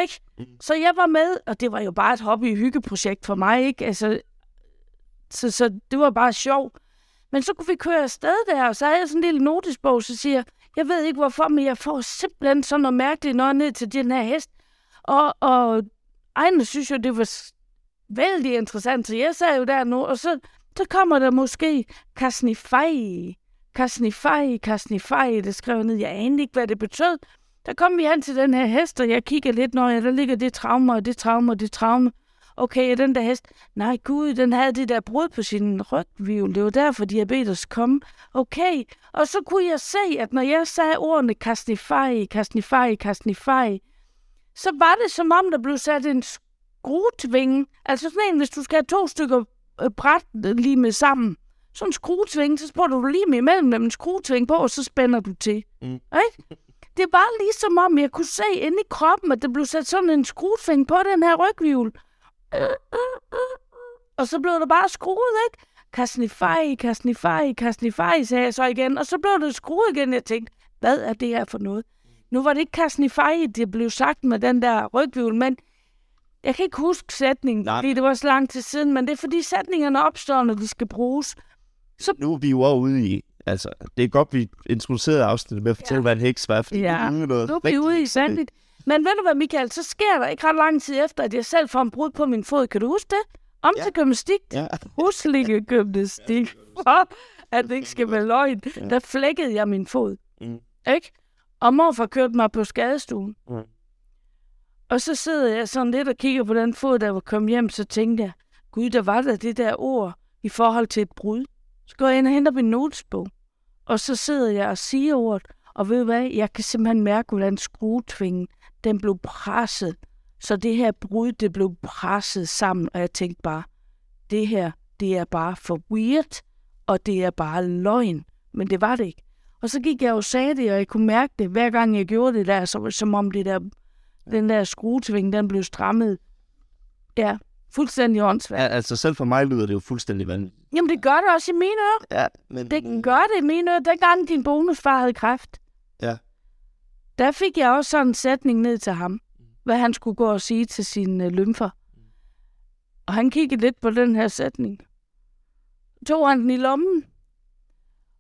Ikke? Så jeg var med, og det var jo bare et hobby hyggeprojekt for mig, ikke? Altså, så, så det var bare sjov. Men så kunne vi køre afsted der, og så havde jeg sådan en lille notisbog, så siger jeg, jeg ved ikke hvorfor, men jeg får simpelthen sådan noget mærkeligt, når jeg er ned til den her hest. Og, og Ejne synes jo, det var vældig interessant, så jeg sagde jo der nu, og så, så kommer der måske Kasnifai, Kasnifai, Kasnifai, det skrev jeg ned, jeg anede ikke, hvad det betød. Der kom vi hen til den her hest, og jeg kigger lidt, når jeg, der ligger det traume, og det traume, og det traume. Okay, den der hest, nej gud, den havde det der brud på sin rygvivl, det var derfor diabetes kom. Okay, og så kunne jeg se, at når jeg sagde ordene kasnifai, kasnifai, kasnifai, så var det som om, der blev sat en skruetvinge. Altså sådan en, hvis du skal have to stykker øh, bræt lige med sammen. Sådan en skruetvinge, så sprøjter du lige med imellem dem en skruetvinge på, og så spænder du til. Mm. Ikke? Det var ligesom om, jeg kunne se inde i kroppen, at der blev sat sådan en skruetvinge på den her rygvivl. Og så blev der bare skruet, ikke? Kasnifai, kasnifai, kasnifai, sagde jeg så igen. Og så blev det skruet igen. Jeg tænkte, hvad er det her for noget? Nu var det ikke kasnifai, det blev sagt med den der rygvivl, men jeg kan ikke huske sætningen, Nej. fordi det var så lang tid siden, men det er fordi sætningerne opstår, når de skal bruges. Nu er vi jo ude i, altså, det er godt, vi introducerede afsnittet med at fortælle, ja. hvad en heks var, fordi Ja. det er noget Nu er vi ude i sandigt. Men ved du hvad, Michael, så sker der ikke ret lang tid efter, at jeg selv får en brud på min fod. Kan du huske det? Om Ja. til gymnastik. Ja. Huslige gymnastik. For at det ikke skal være løgn. Der flækkede jeg min fod. Mm. Ikke? Og morfar kørte mig på skadestuen. Mm. Og så sidder jeg sådan lidt og kigger på den fod, der var kommet hjem, så tænkte jeg, gud, der var der det der ord i forhold til et brud. Så går jeg ind og henter min notesbog. Og så sidder jeg og siger ordet, og ved du hvad, jeg kan simpelthen mærke, hvordan skruetvingen, den blev presset. Så det her brud, det blev presset sammen, og jeg tænkte bare, det her, det er bare for weird, og det er bare løgn. Men det var det ikke. Og så gik jeg og sagde det, og jeg kunne mærke det, hver gang jeg gjorde det der, så som om det der, den der skruetving, den blev strammet. Ja, fuldstændig åndssvagt. ja, altså selv for mig lyder det jo fuldstændig vanvittigt. Jamen, det gør det også i mine ører. Ja, men... Det gør det i mine ører. Dengang din bonusfar havde kræft. Der fik jeg også sådan en sætning ned til ham, hvad han skulle gå og sige til sine øh, lymfer. Og han kiggede lidt på den her sætning. Tog han den i lommen,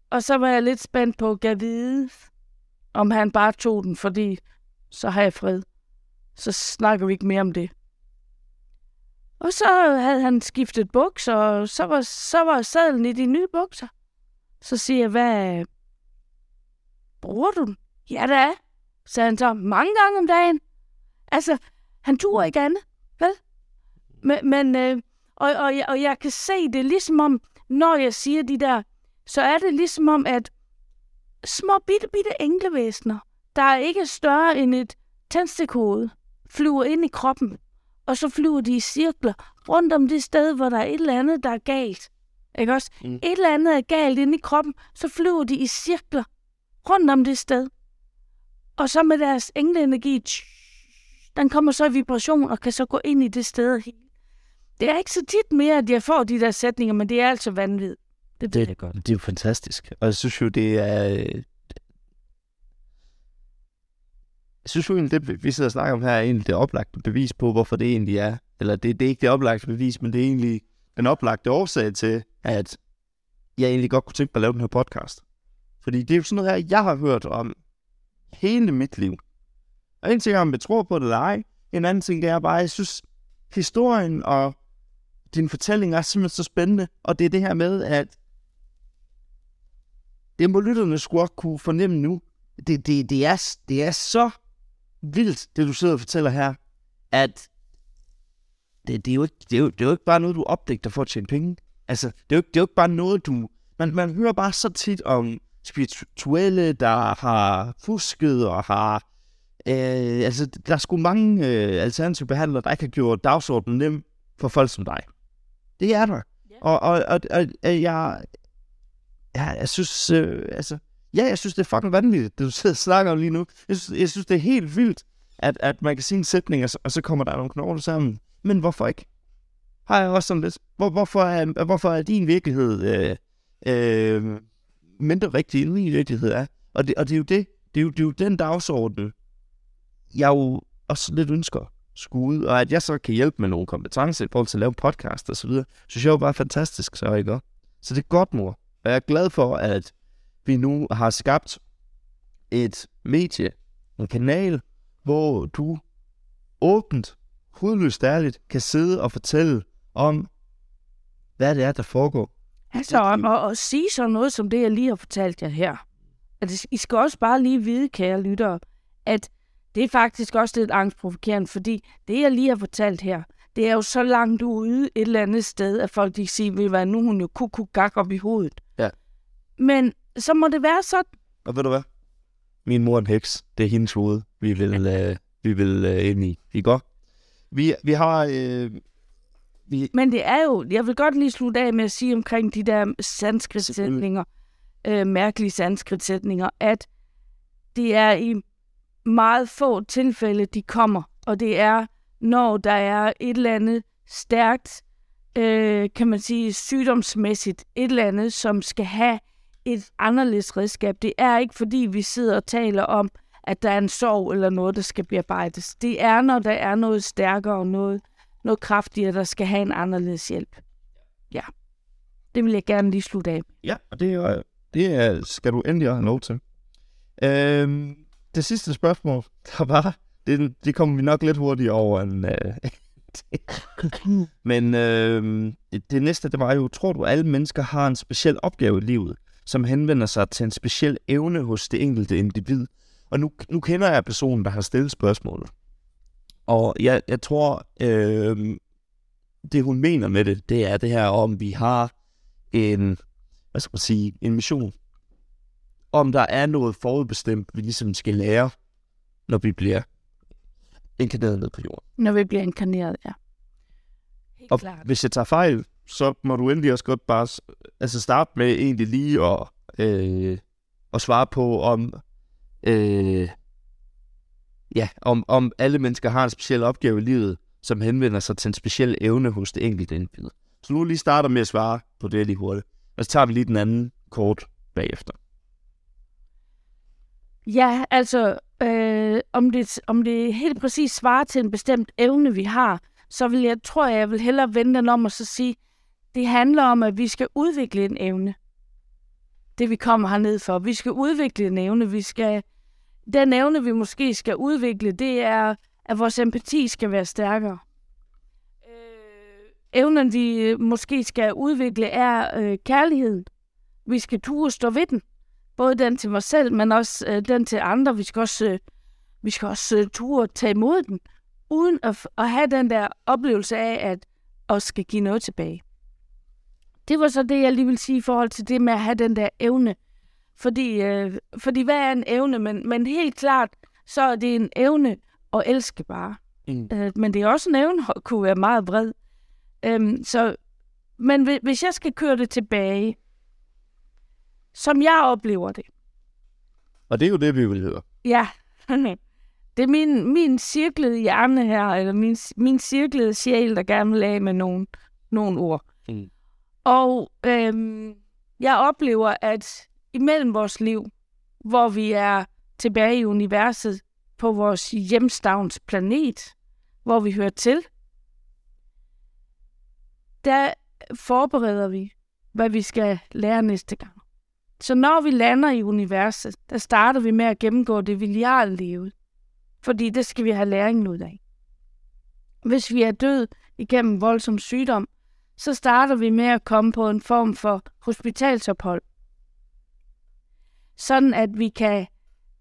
og så var jeg lidt spændt på at vide, om han bare tog den, fordi så har jeg fred. Så snakker vi ikke mere om det. Og så havde han skiftet bukser, og så var, så var sadlen i de nye bukser. Så siger jeg, hvad bruger du den? Ja, det er, sagde han så, mange gange om dagen. Altså, han turer ikke andet, vel? Men, men øh, og, og, jeg, og jeg kan se det ligesom om, når jeg siger de der, så er det ligesom om, at små bitte, bitte englevæsener, der er ikke større end et tændstikhoved, flyver ind i kroppen, og så flyver de i cirkler rundt om det sted, hvor der er et eller andet, der er galt. Ikke også? Mm. Et eller andet er galt inde i kroppen, så flyver de i cirkler rundt om det sted. Og så med deres engleenergi, tsh, den kommer så i vibration og kan så gå ind i det sted. Det er ikke så tit mere, at jeg får de der sætninger, men det er altså vanvittigt. Det ved jeg godt. Det er jo fantastisk. Og jeg synes jo, det er... øh, Jeg synes jo egentlig, det vi sidder og snakker om her, er egentlig det oplagte bevis på, hvorfor det egentlig er. Eller det, det er ikke det oplagte bevis, men det er egentlig den oplagte årsag til, at jeg egentlig godt kunne tænke mig at lave den her podcast. Fordi det er jo sådan noget her, jeg har hørt om hele mit liv. Og en ting er, om jeg tror på det eller ej. En anden ting, det er bare, at jeg synes, historien og din fortælling er simpelthen så spændende. Og det er det her med, at det må lytterne skulle også kunne fornemme nu. Det, det, det, er, det er så vildt, det du sidder og fortæller her, at det, det, er jo ikke, det, er jo, det er jo ikke bare noget, du opdægter for at tjene penge. Altså, det er jo, ikke- det er jo ikke bare noget, du... Man, man hører bare så tit om spirituelle, der har fusket og har... Øh, altså, der er sgu mange øh, alternative behandlere, der ikke har gjort dagsordenen nem for folk som dig. Det er der. Og, og, og, og, og jeg, ja, jeg synes, øh, altså, ja, jeg synes, det er fucking vanvittigt, det du sidder og snakker om lige nu. Jeg synes, jeg synes det er helt vildt, at, at man kan sige en sætning, og så, og så kommer der nogle knogler sammen. Men hvorfor ikke? Har jeg også sådan lidt. Hvor, hvorfor, er, hvorfor er din virkelighed øh, øh, mindre vigtig end min virkelighed er? Og det, og det er jo det. Det er jo, det er jo den dagsorden, jeg jo også lidt ønsker skulle ud, og at jeg så kan hjælpe med nogle kompetencer i forhold til at lave podcast og så videre, synes jeg jo bare fantastisk, så ikke? Så det er godt, mor. Og jeg er glad for, at vi nu har skabt et medie, en kanal, hvor du åbent, hudløst ærligt, kan sidde og fortælle om, hvad det er, der foregår. Altså, om at, at sige sådan noget som det, jeg lige har fortalt jer her. At I skal også bare lige vide, kære lyttere, at det er faktisk også lidt angstprovokerende, fordi det, jeg lige har fortalt her, det er jo så langt ude et eller andet sted, at folk de siger, vil være nu hun jo kuk gak op i hovedet. Ja. Men så må det være sådan. Og ved du hvad? Min mor er en heks. Det er hendes hoved, vi vil, øh, vi vil øh, ind i. I går. Vi, vi har... Øh, vi, Men det er jo, jeg vil godt lige slutte af med at sige omkring de der sanskrit-sætninger, øh, mærkelige sanskrit-sætninger, at det er i meget få tilfælde, de kommer, og det er, når der er et eller andet stærkt, øh, kan man sige, sygdomsmæssigt, et eller andet, som skal have et anderledes redskab. Det er ikke, fordi vi sidder og taler om, at der er en sorg eller noget, der skal bearbejdes. Det er, når der er noget stærkere og noget, noget kraftigere, der skal have en anderledes hjælp. Ja. Det vil jeg gerne lige slutte af. ja, og det, er, det er, skal du endelig have lov til. Øhm, det sidste spørgsmål, der var, det, det kommer vi nok lidt hurtigere over end... Øh, Men øh, det næste, det var jo, tror du, alle mennesker har en speciel opgave i livet, som henvender sig til en speciel evne hos det enkelte individ? Og nu, nu kender jeg personen, der har stillet spørgsmålet. Og jeg, jeg tror, øh, det hun mener med det, det er det her om, vi har en, hvad skal man sige, en mission. Om der er noget forudbestemt, vi ligesom skal lære, når vi bliver inkarneret ned på jorden. Når vi bliver inkarneret, ja. Helt Og klart. hvis jeg tager fejl, så må du endelig også godt bare altså starte med egentlig lige at, øh, at svare på, om, øh, ja, om, om alle mennesker har en speciel opgave i livet, som henvender sig til en speciel evne hos det enkelte individ. Så nu lige starter med at svare på det lige hurtigt. Og så tager vi lige den anden kort bagefter. Ja, altså, øh, om, det, om det helt præcis svarer til en bestemt evne, vi har, så vil jeg, tror jeg, jeg vil hellere vende den om og så sige, det handler om, at vi skal udvikle en evne. Det vi kommer herned for. Vi skal udvikle en evne. Vi skal, den evne, vi måske skal udvikle, det er, at vores empati skal være stærkere. Øh, evnen, vi øh, måske skal udvikle, er øh, kærligheden. Vi skal turde stå ved den både den til mig selv, men også øh, den til andre. Vi skal også, øh, vi skal også øh, ture at tage imod den, uden at, at have den der oplevelse af, at os skal give noget tilbage. Det var så det, jeg lige vil sige i forhold til det med at have den der evne. Fordi, øh, fordi hvad er en evne? Men, men helt klart, så er det en evne at elske bare. Mm. Øh, men det er også en evne at kunne være meget bred. Øhm, så, men hvi- hvis jeg skal køre det tilbage, som jeg oplever det, Og det er jo det, vi vil høre. Ja, det er min, min cirklede hjerne her, eller min, min cirklede sjæl, der gerne vil af med nogle, nogle ord. Mm. Og øhm, jeg oplever, at imellem vores liv, hvor vi er tilbage i universet på vores hjemstavns planet, hvor vi hører til, der forbereder vi, hvad vi skal lære næste gang. Så når vi lander i universet, der starter vi med at gennemgå det, vi liv. Fordi det skal vi have læringen ud af. Hvis vi er død igennem voldsom sygdom, så starter vi med at komme på en form for hospitalsophold. Sådan at vi kan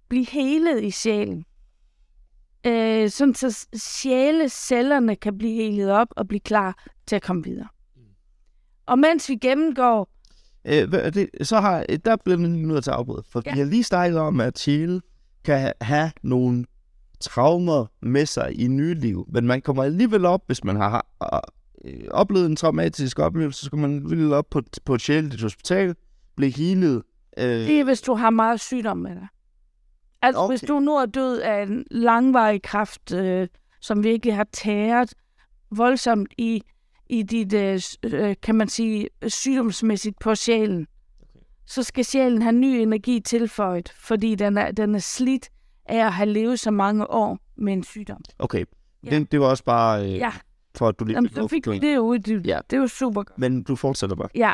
blive helet i sjælen. Øh, sådan så sjælecellerne kan blive helet op og blive klar til at komme videre. Og mens vi gennemgår Øh, det, så har, der bliver man nødt til at afbryde, for ja. Vi har lige snakket om, at sjæle kan ha- have nogle traumer med sig i nye liv, men man kommer alligevel op, hvis man har øh, oplevet en traumatisk oplevelse, så kommer man alligevel op på, på et sjæleligt hospital, blive healet. Øh, Det er, hvis du har meget sygdom med dig. Altså, okay. Hvis du nu er død af en langvarig kræft, øh, som virkelig har tæret voldsomt i, i dit, øh, øh, kan man sige, sygdomsmæssigt på sjælen, okay. så skal sjælen have ny energi tilføjet, fordi den er, den er slidt af at have levet så mange år med en sygdom. okay, Ja. det, det var også bare øh, Ja, for, at du lige Jamen, så fik det ud. Det, Ja. det er jo super godt. Men du fortsætter bare. Ja.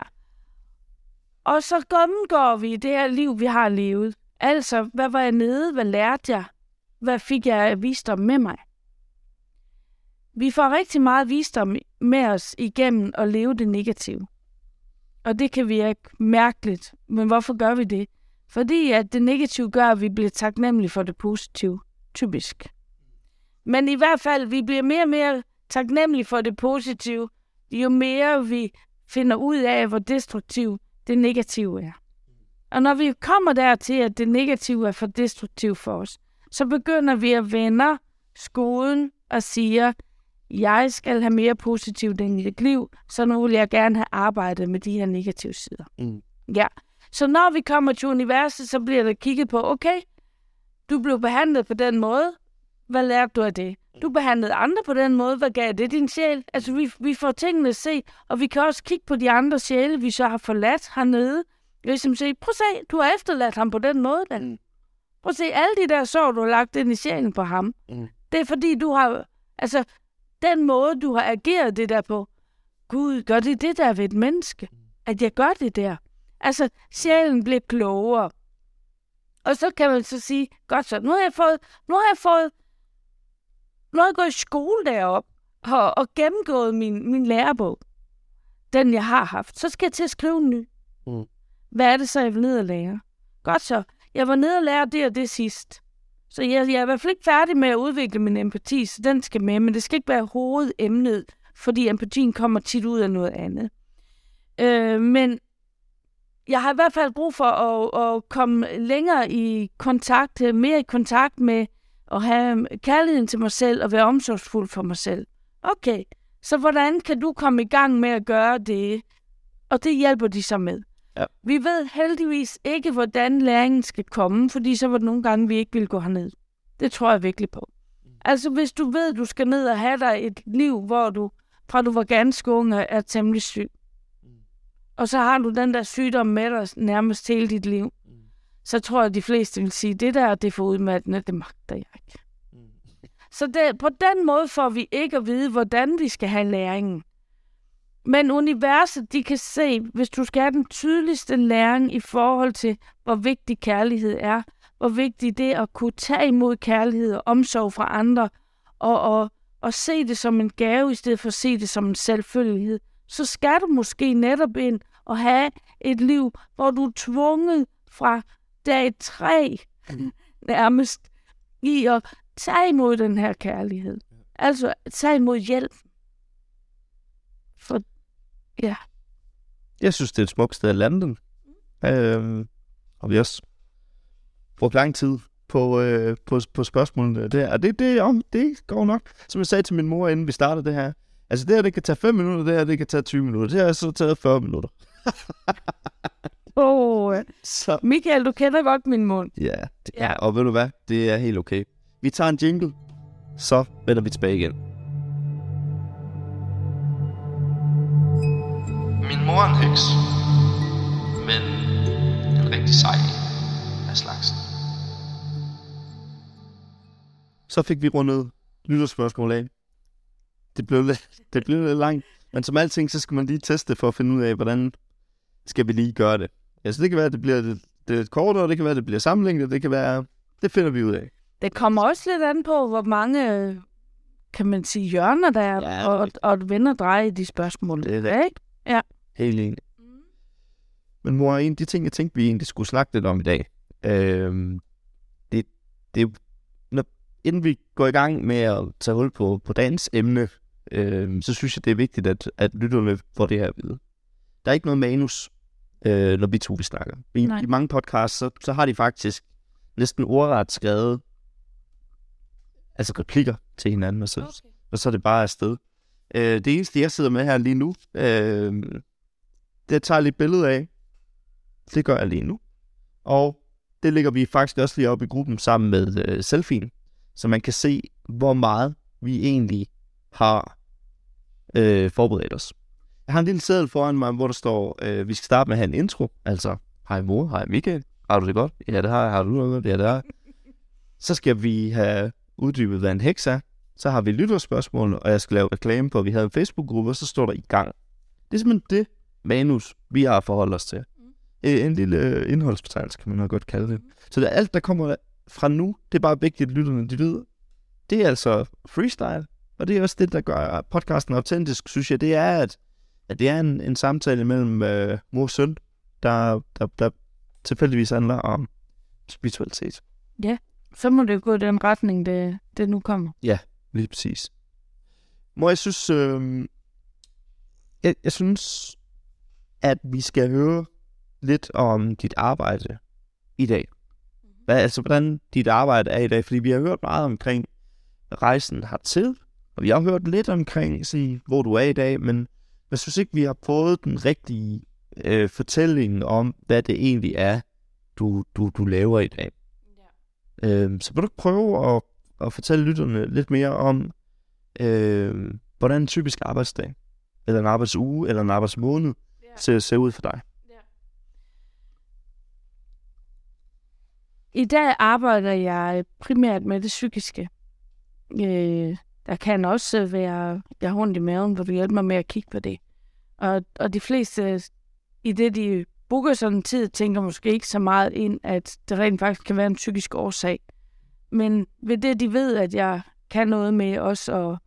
Og så gennemgår vi det her liv, vi har levet. Altså, hvad var jeg nede? Hvad lærte jeg? Hvad fik jeg af visdom med mig? Vi får rigtig meget visdom med os igennem at leve det negative. Og det kan virke mærkeligt, men hvorfor gør vi det? Fordi at det negative gør, at vi bliver taknemmelige for det positive. Typisk. Men i hvert fald, vi bliver mere og mere taknemmelige for det positive, jo mere vi finder ud af, hvor destruktivt det negative er. Og når vi kommer dertil, at det negative er for destruktivt for os, så begynder vi at vende skolen og siger, jeg skal have mere positivt i mit liv, så nu vil jeg gerne have arbejdet med de her negative sider. Mm. Ja. Så når vi kommer til universet, så bliver der kigget på, okay, du blev behandlet på den måde. Hvad lærte du af det? Du behandlede andre på den måde. Hvad gav det din sjæl? Altså, vi, vi får tingene at se, og vi kan også kigge på de andre sjæle, vi så har forladt hernede. Ligesom sige, prøv at se, du har efterladt ham på den måde. Dan. Mm. Prøv at se, alle de der sår, du har lagt ind i sjælen på ham. Mm. Det er fordi, du har... Altså, den måde, du har ageret det der på. Gud, gør det det der ved et menneske? At jeg gør det der? Altså, sjælen bliver klogere. Og så kan man så sige, godt så, nu har jeg fået, nu har jeg fået, nu har jeg gået i skole deroppe og, og gennemgået min, min lærebog. Den, jeg har haft. Så skal jeg til at skrive en ny. Mm. Hvad er det så, jeg vil ned og lære? Godt så. Jeg var nede og lære det og det sidst. Så jeg, jeg er i hvert fald ikke færdig med at udvikle min empati, så den skal med, men det skal ikke være hovedemnet, fordi empatien kommer tit ud af noget andet. Øh, men jeg har i hvert fald brug for at, at komme længere i kontakt, mere i kontakt med at have kærligheden til mig selv og være omsorgsfuld for mig selv. Okay, så hvordan kan du komme i gang med at gøre det? Og det hjælper de så med. Ja. Vi ved heldigvis ikke, hvordan læringen skal komme, fordi så var det nogle gange, vi ikke vil gå herned. Det tror jeg virkelig på. Altså, hvis du ved, du skal ned og have dig et liv, hvor du, fra du var ganske ung, er- er temmelig syg, og så har du den der sygdom med dig nærmest hele dit liv, så tror jeg, at de fleste vil sige, det der, det er for udmattende, det magter jeg ikke. Så det, på den måde får vi ikke at vide, hvordan vi skal have læringen. Men universet, de kan se, hvis du skal have den tydeligste læring i forhold til, hvor vigtig kærlighed er, hvor vigtigt det er at kunne tage imod kærlighed og omsorg fra andre, og, og, og se det som en gave, i stedet for at se det som en selvfølgelighed, så skal du måske netop ind og have et liv, hvor du er tvunget fra dag tre nærmest i at tage imod den her kærlighed. Altså tage imod hjælp. For ja, Jeg synes, det er et smukt sted at lande den. Øhm, og vi også brugt lang tid på, øh, på, på spørgsmålene der. Og det, det, om, det går nok. Som jeg sagde til min mor, inden vi startede det her. Altså det her, det kan tage 5 minutter, det her, det kan tage 20 minutter. Det her har så taget 40 minutter. Åh, Så Michael, du kender godt min mund. ja, det, Ja. og ved du hvad? Det er helt okay. Vi tager en jingle, så vender vi tilbage igen. Min mor er en heks, men en rigtig sej en af slagsen. Så fik vi rundet lytterspørgsmål af. Det blev lidt, det blev lidt langt. Men som alting, så skal man lige teste for at finde ud af, hvordan skal vi lige gøre det. Altså det kan være, at det bliver lidt, det lidt kortere, det kan være, at det bliver sammenlægnet, det kan være, det finder vi ud af. Det kommer også lidt an på, hvor mange, øh, kan man sige, hjørner der er, Ja, og, og et vender dreje i de spørgsmål. Det er er, ikke? Helt enig. Men mor, en af de ting, jeg tænkte, vi egentlig skulle snakke lidt om i dag, øhm, det, det er når, inden vi går i gang med at tage hul på, på dagens emne, øhm, så synes jeg, det er vigtigt, at, at lytterne får det her at vide. Der er ikke noget manus, øh, når vi to vi snakker. I, Nej. I mange podcasts, så, så har de faktisk næsten ordret skrevet altså replikker til hinanden, og så, okay. og så er det bare afsted. Øh, det eneste, jeg sidder med her lige nu, øh, det tager jeg lidt billede af. Det gør jeg lige nu. Og det lægger vi faktisk også lige op i gruppen sammen med øh, selfien, så man kan se, hvor meget vi egentlig har øh, forberedt os. Jeg har en lille seddel foran mig, hvor der står, øh, vi skal starte med at have en intro. Altså, hej mor, hej Michael. Har du det godt? Ja, det har jeg. Har du det godt? Ja, det har jeg. Så skal vi have uddybet, hvad en heks er. Så har vi lytterspørgsmål, og jeg skal lave reklame på, at vi havde en Facebook-gruppe, og så står der i gang. Det er simpelthen det manus, vi har forholdt os til. øh, en lille øh, indholdsbetegnelse, kan man nok godt kalde det. Så det er alt, der kommer fra nu, det er bare vigtigt, at lytterne de ved, det er altså freestyle, og det er også det, der gør podcasten autentisk, synes jeg, det er, at, at det er en, en samtale mellem øh, mor og søn, der, der, der tilfældigvis handler om spiritualitet. Så må det gå i den retning, det, det nu kommer. Lige præcis. Mor, jeg synes, øh, jeg, jeg synes, at vi skal høre lidt om dit arbejde i dag. Hvad, altså, hvordan dit arbejde er i dag. Fordi vi har hørt meget omkring rejsen hertil, og vi har hørt lidt omkring, sige, hvor du er i dag, men jeg synes ikke, vi har fået den rigtige øh, fortælling om, hvad det egentlig er, du, du, du laver i dag. Øh, så vil du prøve at, at fortælle lytterne lidt mere om, øh, hvordan en typisk arbejdsdag, eller en arbejdsuge, eller en arbejdsmåned ser, ser ud for dig? I dag arbejder jeg primært med det psykiske. Øh, der kan også være, jeg har ondt i maven, hvor du hjælper mig med at kigge på det. Og, og de fleste, i det de booker sådan en tid, tænker måske ikke så meget ind, at det rent faktisk kan være en psykisk årsag. Men ved det, de ved, at jeg kan noget med også at,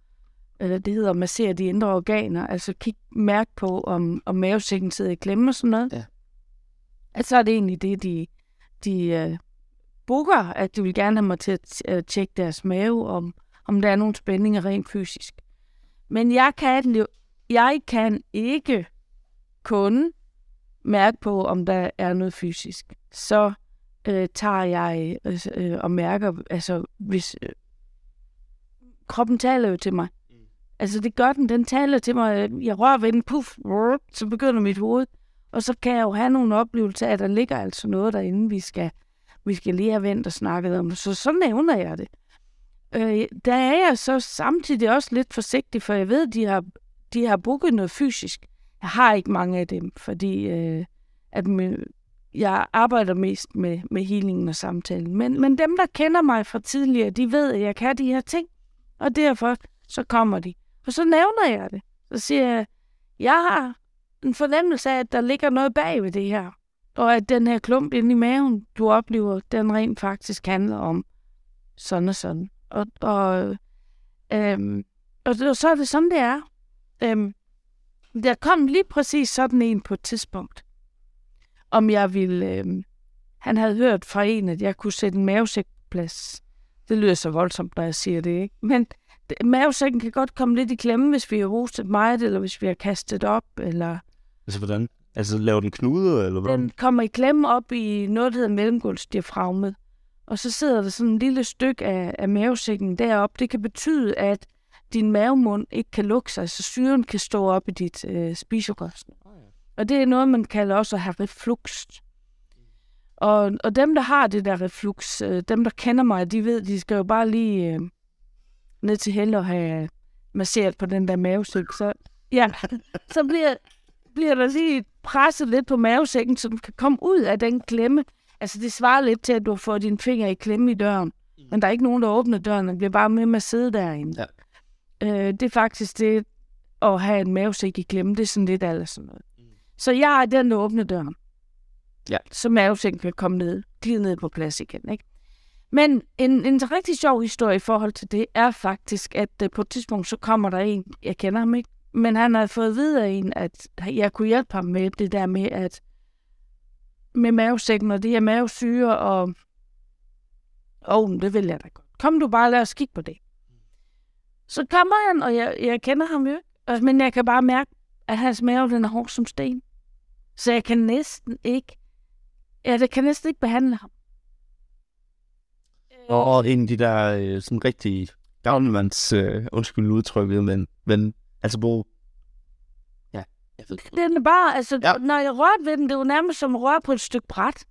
eller det hedder massere de indre organer, altså kigge, mærke på, om, om mavesækken sidder i klemme og sådan noget. Ja. At så er det egentlig det, de, de uh, booker, at de vil gerne have mig til at tjekke deres mave, om, om der er nogle spændinger rent fysisk. Men jeg kan, jeg kan ikke kun mærke på, om der er noget fysisk. Så øh, tager jeg øh, øh, og mærker, altså hvis øh, kroppen taler jo til mig. Altså det gør den, den taler til mig. Jeg rører ved den, puff, brrr, så begynder mit hoved. Og så kan jeg jo have nogle oplevelser af, at der ligger altså noget derinde, vi skal, vi skal lige have vendt og snakket om. Så så nævner jeg det. Øh, der er jeg så samtidig også lidt forsigtig, for jeg ved, de har, de har booket noget fysisk. Jeg har ikke mange af dem, fordi øh, at min, jeg arbejder mest med, med healingen og samtalen. Men, men dem, der kender mig fra tidligere, de ved, at jeg kan de her ting. Og derfor så kommer de. Og så nævner jeg det. Så siger jeg, jeg har en fornemmelse af, at der ligger noget bag ved det her. Og at den her klump inde i maven, du oplever, den rent faktisk handler om sådan og sådan. Og, og, øhm, og så er det sådan, det er. Øhm, der kom lige præcis sådan en på et tidspunkt. Om jeg ville... Øhm, han havde hørt fra en, at jeg kunne sætte en mavesæk på plads. Det lyder så voldsomt, når jeg siger det, ikke? Men det- mavesækken kan godt komme lidt i klemme, hvis vi har hostet meget, eller hvis vi har kastet op, eller Altså, hvordan? Altså, laver den knude, eller hvordan? den kommer i klemme op i noget, der hedder mellemgulvsdiafragmet. Og så sidder der sådan en lille stykke af, af mavesækken deroppe. Det kan betyde, at din mavemund ikke kan lukke sig, så syren kan stå op i dit øh, spiserøst. Og det er noget, man kalder også at have reflux. Og, og dem, der har det der reflux, øh, dem, der kender mig, de ved, de skal jo bare lige øh, ned til helle og have masseret på den der mavesæk. Så, ja, så bliver, bliver der lige presset lidt på mavesækken, så den kan komme ud af den klemme. Altså, det svarer lidt til, at du får din finger i klemme i døren. Men der er ikke nogen, der åbner døren. Den bliver bare med med at sidde derinde. Ja. Øh, det er faktisk det, at have en mavesæk i klemme. Det er sådan lidt eller sådan noget. Så jeg er den, der åbner døren. Ja. Så mavesækken kan komme ned, glide ned på plads igen. Ikke? Men en, en rigtig sjov historie i forhold til det er faktisk, at øh, på et tidspunkt, så kommer der en, jeg kender ham ikke, men han har fået at vide af en, at jeg kunne hjælpe ham med det der med, at med mavesækken og det her mavesyre, og åh, oh, det vil jeg da godt. Kom du bare, lad os kigge på det. Så kommer han, og jeg, jeg kender ham jo ikke, men jeg kan bare mærke, at hans mave, den er hård som sten. Så jeg kan næsten ikke, ja, det kan næsten ikke behandle ham. Og, og en af de der øh, sådan rigtige gavnemands, øh, undskyld udtrykket, men, men altså hvor... Jeg ved. Den er bare, altså, Ja. når jeg rørte ved den, det var nærmest som at røre på et stykke bræt.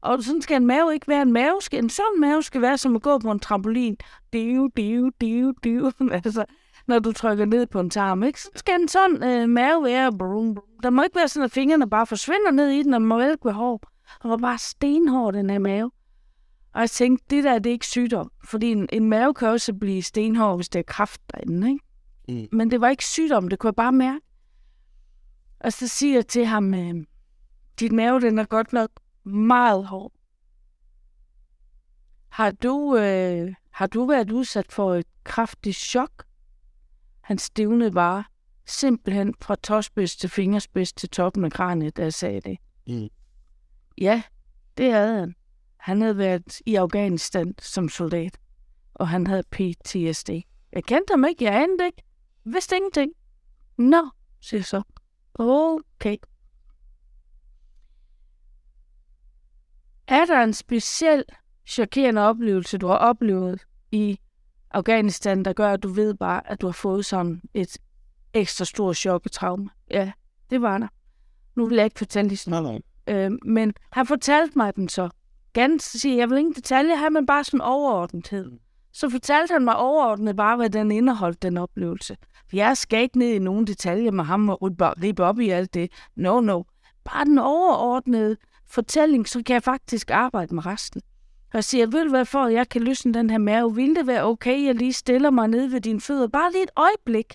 Og sådan skal en mave ikke være. En mave skal, en sådan mave skal være som at gå på en trampolin. Diu, diu, diu, diu. altså, når du trykker ned på en tarm, ikke? Så skal en sådan øh, mave være. Brum, brum. Der må ikke være sådan, at fingrene bare forsvinder ned i den, og må ikke være hård. Og var bare stenhård, den her mave. Og jeg tænkte, det der, det er ikke sygdom. Fordi en, en mave kan også blive stenhård, hvis det er kraft derinde, ikke? Mm. Men det var ikke sygdom, det kunne jeg bare mærke. Og så siger jeg til ham, øh, Din mave, den er godt nok meget hård. Har du, øh, har du været udsat for et kraftigt chok? Han stivnede bare simpelthen fra tåspids til fingerspids til toppen af kraniet, da jeg sagde det. Mm. Ja, det havde han. Han havde været i Afghanistan som soldat, og han havde PTSD. Jeg kendte ham ikke, jeg anede ikke. Vidste ingenting. Nå, siger jeg så. Okay. Er der en speciel chokerende oplevelse, du har oplevet i Afghanistan, der gør, at du ved bare, at du har fået sådan et ekstra stort chok og traume? Ja, det var der. Nu vil jeg ikke fortælle historien. Nej, nej. Øh, men han fortalte mig den så. Ganske sige, jeg vil ingen detaljer have, men bare sådan overordnethed. Så fortalte han mig overordnet bare, hvad den indeholdt, den oplevelse. For jeg skal ikke ned i nogen detaljer med ham og rippe op i alt det. No, no. Bare den overordnede fortælling, så kan jeg faktisk arbejde med resten. Og siger, ved du hvad, for at jeg kan løsne den her mave, vil det være okay, jeg lige stiller mig ned ved dine fødder, bare lige et øjeblik,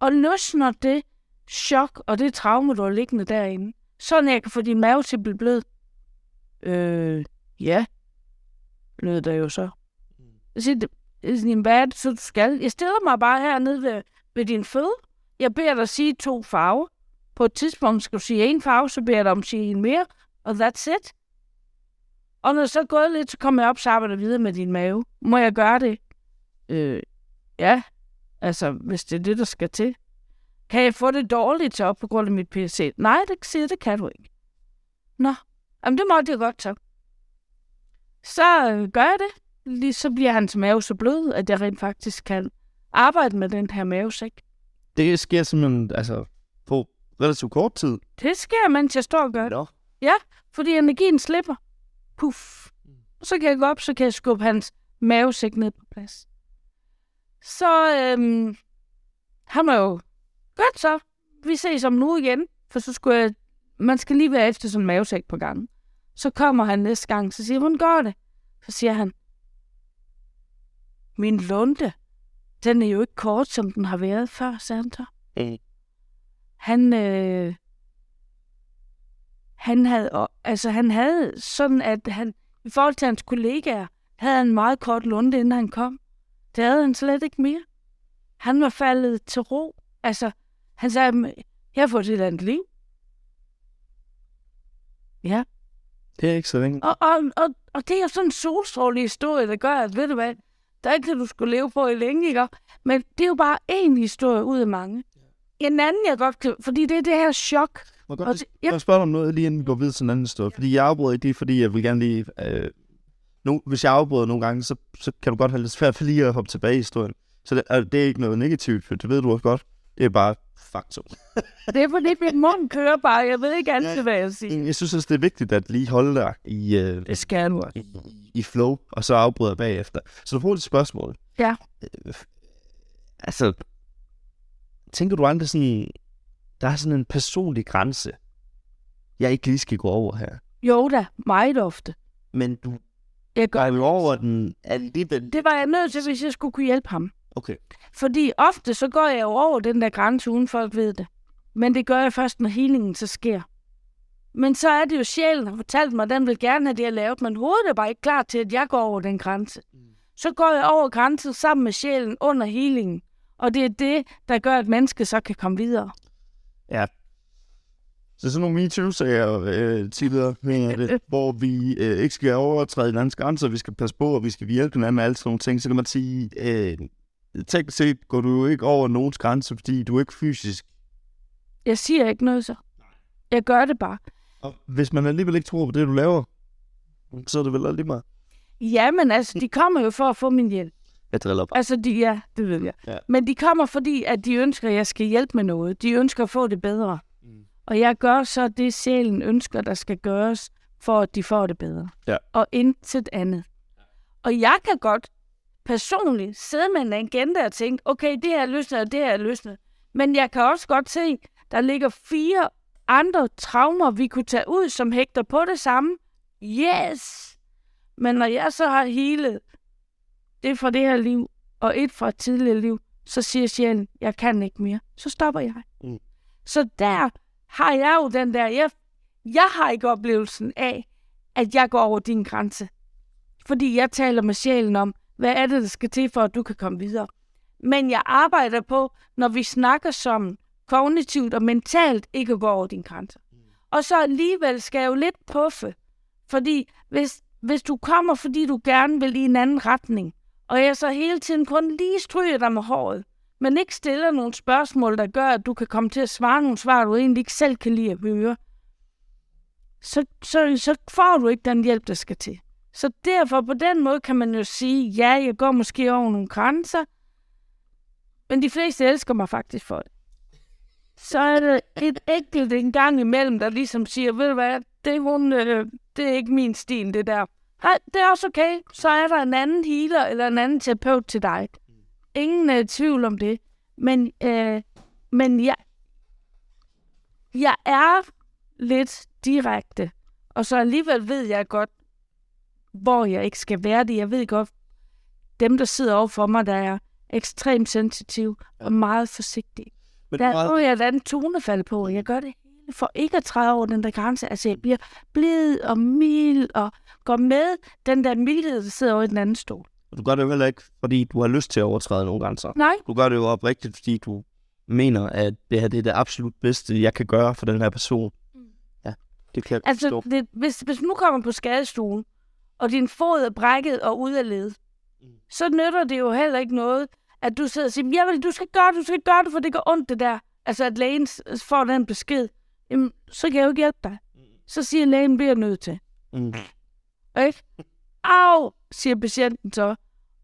og løsner det chok og det traume, du har liggende derinde, sådan jeg kan få din mave til at blive blød. Øh, ja, lød der jo så. Jeg siger, Øh, sådan, hvad er det så, du skal? Jeg stiller mig bare hernede ved, ved din fødder. Jeg beder dig sige to farver. På et tidspunkt skal du sige en farve, så beder jeg dig om at sige en mere, og that's it. Og når jeg så er gået lidt, så kommer jeg op, så arbejder videre med din mave. Må jeg gøre det? Øh, ja. Altså, hvis det er det, der skal til. Kan jeg få det dårligt så på grund af mit PC? Nej, det siger det kan du ikke. Nå, jamen det måtte jeg godt så. Så øh, gør jeg det. Lige så bliver hans mave så blød, at jeg rent faktisk kan arbejde med den her mavesæk. Det sker simpelthen altså, på relativt kort tid. Det sker, mens jeg står og gør det. Nå. fordi energien slipper. Puff. Så kan jeg gå op, så kan jeg skubbe hans mavesæk ned på plads. Så øhm, han var jo godt så. Vi ses om nu igen, for så skulle jeg, man skal lige være efter sådan en mavesæk på gang. Så kommer han næste gang, så siger hvordan går det? Så siger han, min lunde, den er jo ikke kort, som den har været før, så. Mm. Han, øh, han havde, altså han havde sådan, at han, i forhold til hans kollegaer, havde han en meget kort lunde, inden han kom. Det havde han slet ikke mere. Han var faldet til ro. Altså, han sagde, "Men jeg har fået et eller andet liv. Ja, Det er ikke så længe. og, og, og, og det er jo sådan en solstråle historie, der gør, at ved du hvad, der er det, du skulle leve på i længe, ikke? Men det er jo bare en historie ud af mange. En anden, jeg godt kan, fordi det er det her chok. Må jeg godt det, ja, jeg spørge om noget, lige inden vi går videre til en anden historie? Fordi jeg afbryder ikke det, fordi jeg vil gerne lige... Øh, nu, hvis jeg afbryder nogle gange, så, så kan du godt have lidt svært for lige at hoppe tilbage i historien. Så det, er, det er ikke noget negativt, for det ved du også godt. Det er bare faktum. det er fordi, min mund kører bare. Jeg ved ikke altid, hvad jeg siger. Jeg synes også, det er vigtigt at lige holde dig i, øh, Det skal du i, i flow, og så afbryder bagefter. Så du får et spørgsmål. Ja. Øh, altså, tænker du aldrig sådan, der er sådan en personlig grænse, jeg ikke lige skal gå over her. Jo da, meget ofte. Men du Jeg går over den alligevel. det var jeg nødt til, hvis jeg skulle kunne hjælpe ham. Okay. Fordi ofte så går jeg jo over den der grænse, uden folk ved det. Men det gør jeg først, når healingen så sker. Men så er det jo sjælen, der har fortalt mig, at den vil gerne have det, jeg lavet, men hovedet er bare ikke klar til, at jeg går over den grænse. Så går jeg over grænsen sammen med sjælen under healingen. Og det er det, der gør, at mennesket så kan komme videre. Ja. Så sådan nogle MeToo-sager øh, tidligere, mener det, hvor vi øh, ikke skal overtræde hinandens grænser, vi skal passe på, og vi skal hjælpe hinanden med alle sådan nogle ting, så kan man sige, øh, teknisk set går du jo ikke over nogens grænse, fordi du er ikke fysisk. Jeg siger ikke noget så. Jeg gør det bare. Og hvis man alligevel ikke tror på det, du laver, så er det vel aldrig meget. Ja, men altså, de kommer jo for at få min hjælp. Jeg driller bare. Altså, de, ja, det ved jeg. Ja. Men de kommer, fordi at de ønsker, at jeg skal hjælpe med noget. De ønsker at få det bedre. Mm. Og jeg gør så det, sjælen ønsker, der skal gøres, for at de får det bedre. Ja. Og intet andet. Og jeg kan godt personligt sidde med en agenda og tænke, okay, det her er løsnet, og det her er løsnet. Men jeg kan også godt se, der ligger fire andre traumer, vi kunne tage ud, som hægter på det samme. Yes! Men når jeg så har healet det fra det her liv, og et fra et tidligere liv, så siger sjælen, jeg kan ikke mere. Så stopper jeg. Mm. Så der har jeg jo den der, jeg, jeg har ikke oplevelsen af, at jeg går over din grænse. Fordi jeg taler med sjælen om, hvad er det, der skal til, for at du kan komme videre. Men jeg arbejder på, når vi snakker som kognitivt og mentalt, ikke at gå over din grænse. Og så alligevel skal jeg jo lidt puffe. Fordi hvis, hvis du kommer, fordi du gerne vil i en anden retning, og jeg så hele tiden kun lige stryger dig med håret, men ikke stiller nogle spørgsmål, der gør, at du kan komme til at svare nogle svar, du egentlig ikke selv kan lide at høre, så, så, så får du ikke den hjælp, der skal til. Så derfor på den måde kan man jo sige, ja, jeg går måske over nogle grænser, men de fleste elsker mig faktisk for det. Så er det et enkelt en gang imellem, der ligesom siger, ved du hvad, det, hun, øh, det er ikke min stil, det der. Nej, det er også okay. Så er der en anden healer eller en anden terapeut til dig. Ingen øh, tvivl om det. Men, øh, men jeg, jeg er lidt direkte. Og så alligevel ved jeg godt, hvor jeg ikke skal være det. Jeg ved godt, dem, der sidder over for mig, der er ekstremt sensitive ja. og meget forsigtige. Men Der meget- får jeg et andet tonefald på. Jeg gør det hele for ikke at træde over den der grænse. Altså, jeg bliver blid og mild og går med den der mildhed, der sidder over i den anden stol. Du gør det jo heller ikke, fordi du har lyst til at overtræde nogle grænser. Nej, Du gør det jo oprigtigt, fordi du mener, at det her det er det absolut bedste, jeg kan gøre for den her person. Ja, det kan jeg altså, forstå. det, hvis, hvis nu kommer på skadestuen, og din fod er brækket og ude af led, så nytter det jo heller ikke noget, at du sidder og siger, jeg vil, du skal gøre det, du skal gøre det, for det gør ondt det der. Altså, at lægen får den besked. Jamen, så kan jeg jo ikke hjælpe dig. Så siger lægen, bliver nødt til. Mm. Ikke? Au, siger patienten så.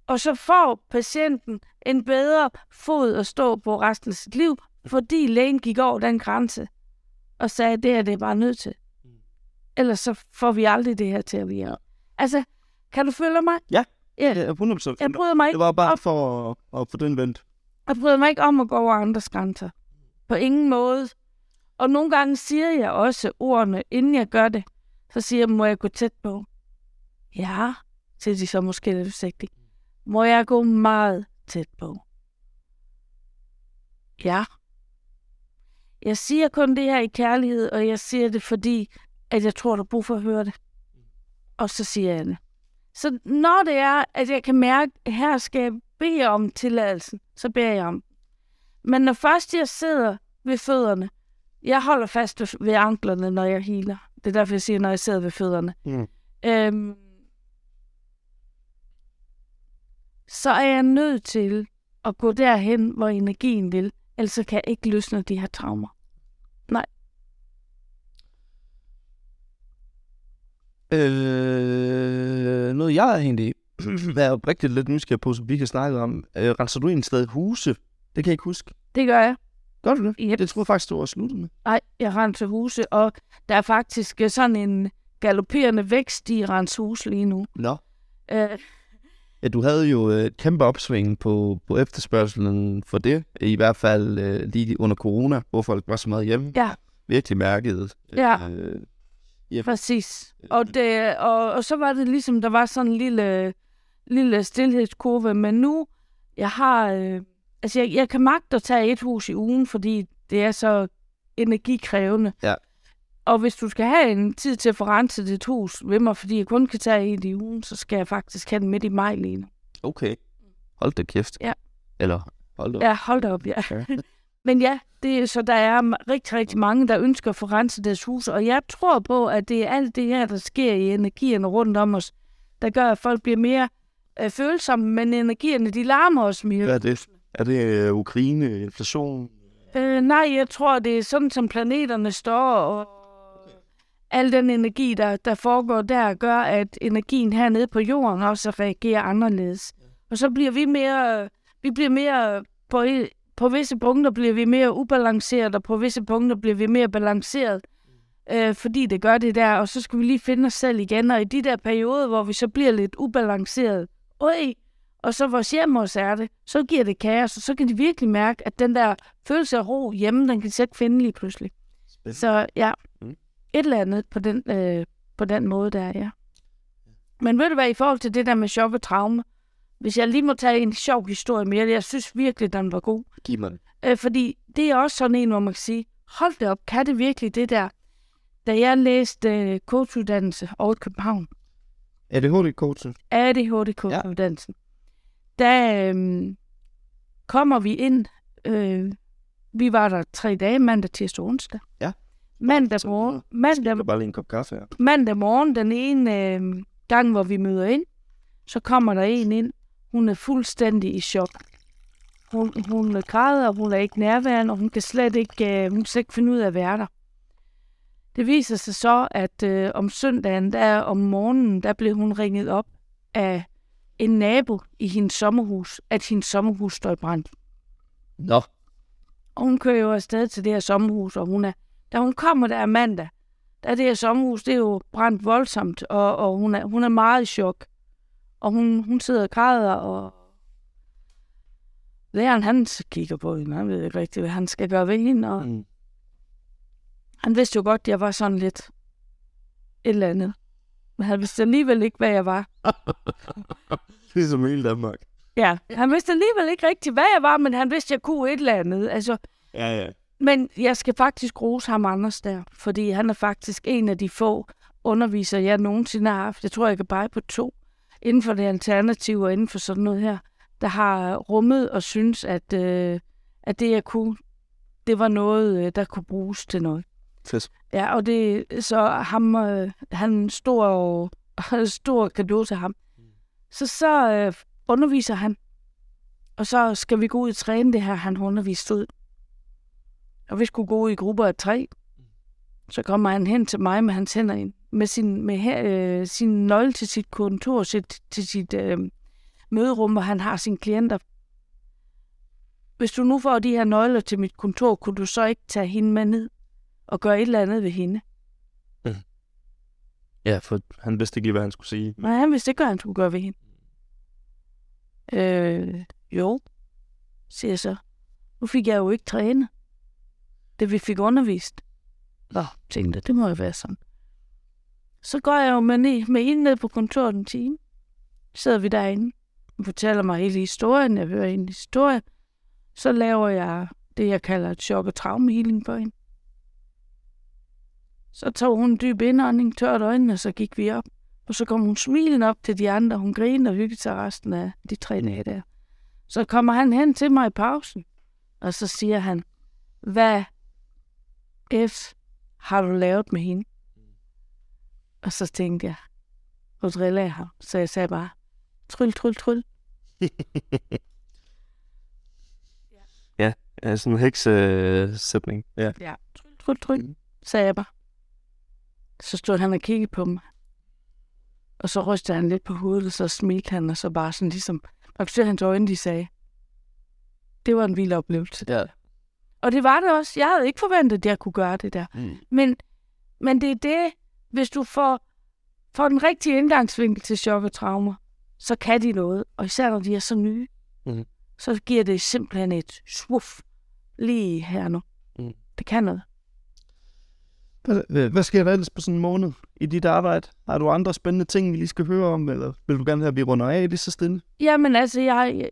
Og så får patienten en bedre fod at stå på resten af sit liv, fordi lægen gik over den grænse og sagde, at det her det er bare nødt til. Ellers så får vi aldrig det her til at virke. Altså, kan du følge mig? Ja. ja. Ja, 100%. Jeg bryder mig Det ikke, var bare op. for at, at få den vendt. jeg bryder mig ikke om at gå over andres grænser. På ingen måde. Og nogle gange siger jeg også ordene, inden jeg gør det. Så siger jeg, må jeg gå tæt på? Ja, siger de så måske lidt forsigtigt. Må jeg gå meget tæt på? Ja. Jeg siger kun det her i kærlighed, og jeg siger det, fordi at jeg tror, du har brug for at høre det. Og så siger jeg det. Så når det er, at jeg kan mærke, at her skal jeg bede om tilladelsen, så beder jeg om. Men når først jeg sidder ved fødderne, jeg holder fast ved- ved anklerne, når jeg healer. Det er derfor, jeg siger, når jeg sidder ved fødderne. Mm. Øhm, så er jeg nødt til at gå derhen, hvor energien vil. Ellers kan jeg ikke løsne de her traumer. Øh, noget jeg egentlig er rigtig lidt nysgerrig på, som vi kan snakke om. Øh, renser du egentlig stadig huse? Det kan jeg ikke huske. Det gør jeg. Gør du det? Yep. Det tror jeg faktisk, du har sluttet med. Nej, jeg renser huse, og der er faktisk øh, sådan en galopperende vækst i rens hus lige nu. Nå. Øh, Ja, du havde jo øh, et kæmpe opsving på, på efterspørgselen for det. I hvert fald øh, lige under corona, hvor folk var så meget hjemme. Ja. Virkelig mærket. Ja. Øh, Præcis. Og, det, og, og så var det ligesom, der var sådan en lille, lille stillhedskurve, men nu, jeg har, øh, altså jeg, jeg kan magte at tage et hus i ugen, fordi det er så energikrævende. Ja. Og hvis du skal have en tid til at få renset dit hus ved mig, fordi jeg kun kan tage et i ugen, så skal jeg faktisk have den midt i maj lige nu. okay. Hold da kæft. Ja. Eller hold da op. Ja, hold da op, ja. Ja. Men ja, det, er- så der er rigtig, rigtig mange, der ønsker at få renset deres hus, og jeg tror på, at det er alt det her, der sker i energierne rundt om os, der gør, at folk bliver mere øh, følsomme, men energierne, de larmer os mere. Hvad er det? Er det øh, Ukraine, inflation? Øh, nej, jeg tror, det er sådan, som planeterne står, og al den energi, der, der foregår der, gør, at energien hernede på jorden også reagerer anderledes. Og så bliver vi mere, vi bliver mere, på, på visse punkter bliver vi mere ubalanceret, og på visse punkter bliver vi mere balanceret, øh, fordi det gør det der, og så skal vi lige finde os selv igen, og i de der perioder, hvor vi så bliver lidt ubalanceret, øj, og så vores hjem også er det, så giver det kaos, og så kan de virkelig mærke, at den der følelse af ro hjemme, den kan de så ikke finde lige pludselig. Spændende. Så ja, Mm. et eller andet på den, øh, på den måde der, ja. Men ved du hvad, i forhold til det der med chok og traume, hvis jeg lige må tage en sjov historie mere, jeg synes virkelig, den var god. Giv mig. Øh, fordi det er også sådan en, hvor man kan sige, hold det op, kan det virkelig det der? da jeg læste øh, coachuddannelse over i København, ADHD-coachen. ADHD-coachuddannelsen, der øhm, kommer vi ind, øh, vi var der tre dage, mandag, tirsdag og onsdag. Ja. Mandag morgen, mandag, Jeg bare lige en kop kaffe her. mandag morgen, den ene øh, gang, hvor vi møder ind, så kommer der en ind. Hun er fuldstændig i chok. Hun, hun græder, hun er ikke nærværende, og hun kan slet ikke, øh, hun kan ikke finde ud af at være der. Det viser sig så, at øh, om søndagen, der om morgenen, der blev hun ringet op af en nabo i hendes sommerhus, at hendes sommerhus står i brand. Nå. Og hun kører jo afsted til det her sommerhus, og hun er, da hun kommer der mandag, der er det her sommerhus, det er jo brændt voldsomt, og, og hun, er, hun er meget i chok. Og hun, hun sidder og græder, og læreren han kigger på hende, han ved ikke rigtigt, hvad han skal gøre ved hende, og Mm. han vidste jo godt, at jeg var sådan lidt et eller andet. Men han vidste alligevel ikke, hvad jeg var. Ligesom hele Danmark. Ja, han vidste alligevel ikke rigtigt, hvad jeg var, men han vidste, at jeg kunne et eller andet. Altså, Ja, ja. Men jeg skal faktisk rose ham Anders der, fordi han er faktisk en af de få undervisere, jeg nogensinde har haft. Jeg tror, jeg kan bare på to inden for det alternative og inden for sådan noget her, der har rummet og synes, at, øh, at det, jeg kunne, det var noget, øh, der kunne bruges til noget. Fedt. Ja, og det så ham, øh, han stor og stor kado til ham. Så så øh, underviser han, og så skal vi gå ud og træne det her, han har undervist ud. Og vi skulle gå i grupper af tre. Så kommer han hen til mig med hans hænder ind, med sin, med her, øh, sin nøgle til sit kontor, sit, til sit øh, møderum, hvor han har sine klienter. Hvis du nu får de her nøgler til mit kontor, kunne du så ikke tage hende med ned og gøre et eller andet ved hende? Ja, for han vidste ikke lige, hvad han skulle sige. Nej, han vidste ikke, hvad han skulle gøre ved hende. Øh, jo, siger jeg så. Nu fik jeg jo ikke trænet. Det vi fik undervist. Nå, tænkte det må jo være sådan. Så går jeg jo med, ned, med hende ned på kontoret en time. Sidder vi derinde. Hun fortæller mig hele historien. Jeg hører en historie. Så laver jeg det, jeg kalder et chok- og traumehealing på hende. Så tog hun en dyb indånding, tørt øjnene, og så gik vi op. Og så kom hun smilende op til de andre. Hun grinede og hyggede sig resten af de tre dage der. Så kommer han hen til mig i pausen, og så siger han, hvad F har du lavet med hende? Og så tænkte jeg, hvor driller jeg ham? Så jeg sagde bare, tryl, tryl, tryl. Ja, sådan en heksesætning. Ja. Ja. Tryl, tryl, tryl, sagde jeg bare. Så stod han og kiggede på mig. Og så rystede han lidt på hovedet, og så smilte han, og så bare sådan ligesom, og så hans øjne, de sagde, det var en vild oplevelse. Ja. Og det var det også. Jeg havde ikke forventet, at jeg kunne gøre det der. Mm. Men, men det er det, hvis du får, får den rigtige indgangsvinkel til chok og traumer, så kan de noget. Og især når de er så nye, Mhm. så giver det simpelthen et swuff lige her nu. Mhm. Det kan noget. Hvad, hvad sker der ellers på sådan en måned i dit arbejde? Har du andre spændende ting, vi lige skal høre om, eller vil du gerne have, at vi runder af lige så stille? Jamen altså, jeg,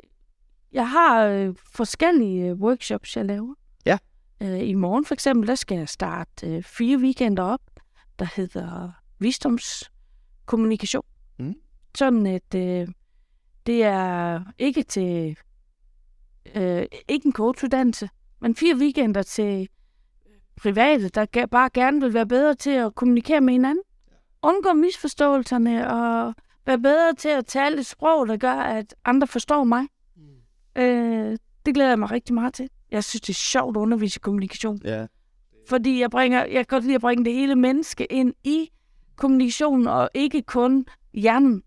jeg har øh, forskellige øh, workshops, jeg laver. Ja. Øh, I morgen for eksempel, der skal jeg starte øh, fire weekender op, der hedder visdomskommunikation. Mm. Sådan at øh, det er ikke til øh, ikke en coachuddannelse, men fire weekender til private, der bare gerne vil være bedre til at kommunikere med hinanden. Undgå misforståelserne og være bedre til at tale et sprog, der gør, at andre forstår mig. Øh, det glæder jeg mig rigtig meget til. Jeg synes, det er sjovt at undervise i kommunikation. Ja. Fordi jeg, bringer, jeg kan godt lide at bringe det hele menneske ind i kommunikationen, og ikke kun hjernen.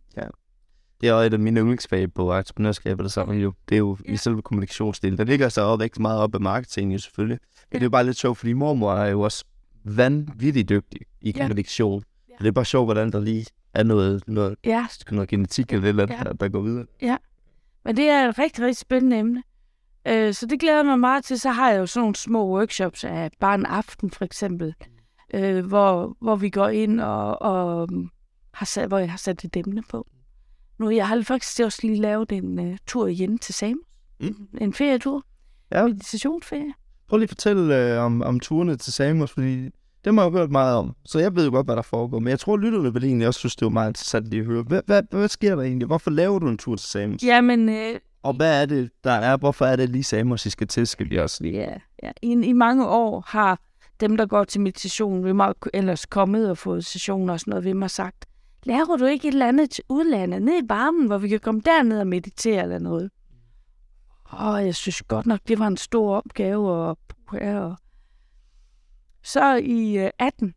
Det er jo et af mine yndlingsfag på entreprenørskab, det samme jo. Det er jo ja. Ja. i selve kommunikationsdelen. Der ligger så også rigtig meget op af marketing jo selvfølgelig. Men Ja. det er jo bare lidt sjovt, fordi mormor er jo også vanvittigt dygtig i Ja. kommunikation. Ja. Det er bare sjovt, hvordan der lige er noget, noget, Ja, noget genetik eller Ja. der, der går videre. men det er et rigtig, rigtig spændende emne. Øh, så det glæder jeg mig meget til. Så har jeg jo sådan nogle små workshops af bare en aften for eksempel, øh, hvor, hvor vi går ind og, og um, har sat, hvor jeg har sat et emne på. Nu, jeg har faktisk også lige lavet en uh, tur hjem til Samos. Mm. En ferietur. Ja. Meditationsferie. Prøv lige at fortælle øh, om, om turene til Samos, fordi Det har jeg hørt meget om. Så jeg ved jo godt, hvad der foregår. Men jeg tror, lytterne vil egentlig også synes, det var meget interessant lige at høre. Hvad, hvad, hvad sker der egentlig? Hvorfor laver du en tur til Samos? Jamen, øh, og hvad er det, der er? Hvorfor er det lige Samos, I skal til, skal vi også lige? ja, ja. I, I mange år har dem, der går til meditation, vi mig, ellers kommet og fået sessioner og sådan noget, ved mig sagt, lærer du ikke et eller andet til udlandet, ned i varmen, hvor vi kan komme derned og meditere eller noget? Og jeg synes godt nok, det var en stor opgave. Og, og så i øh, 18,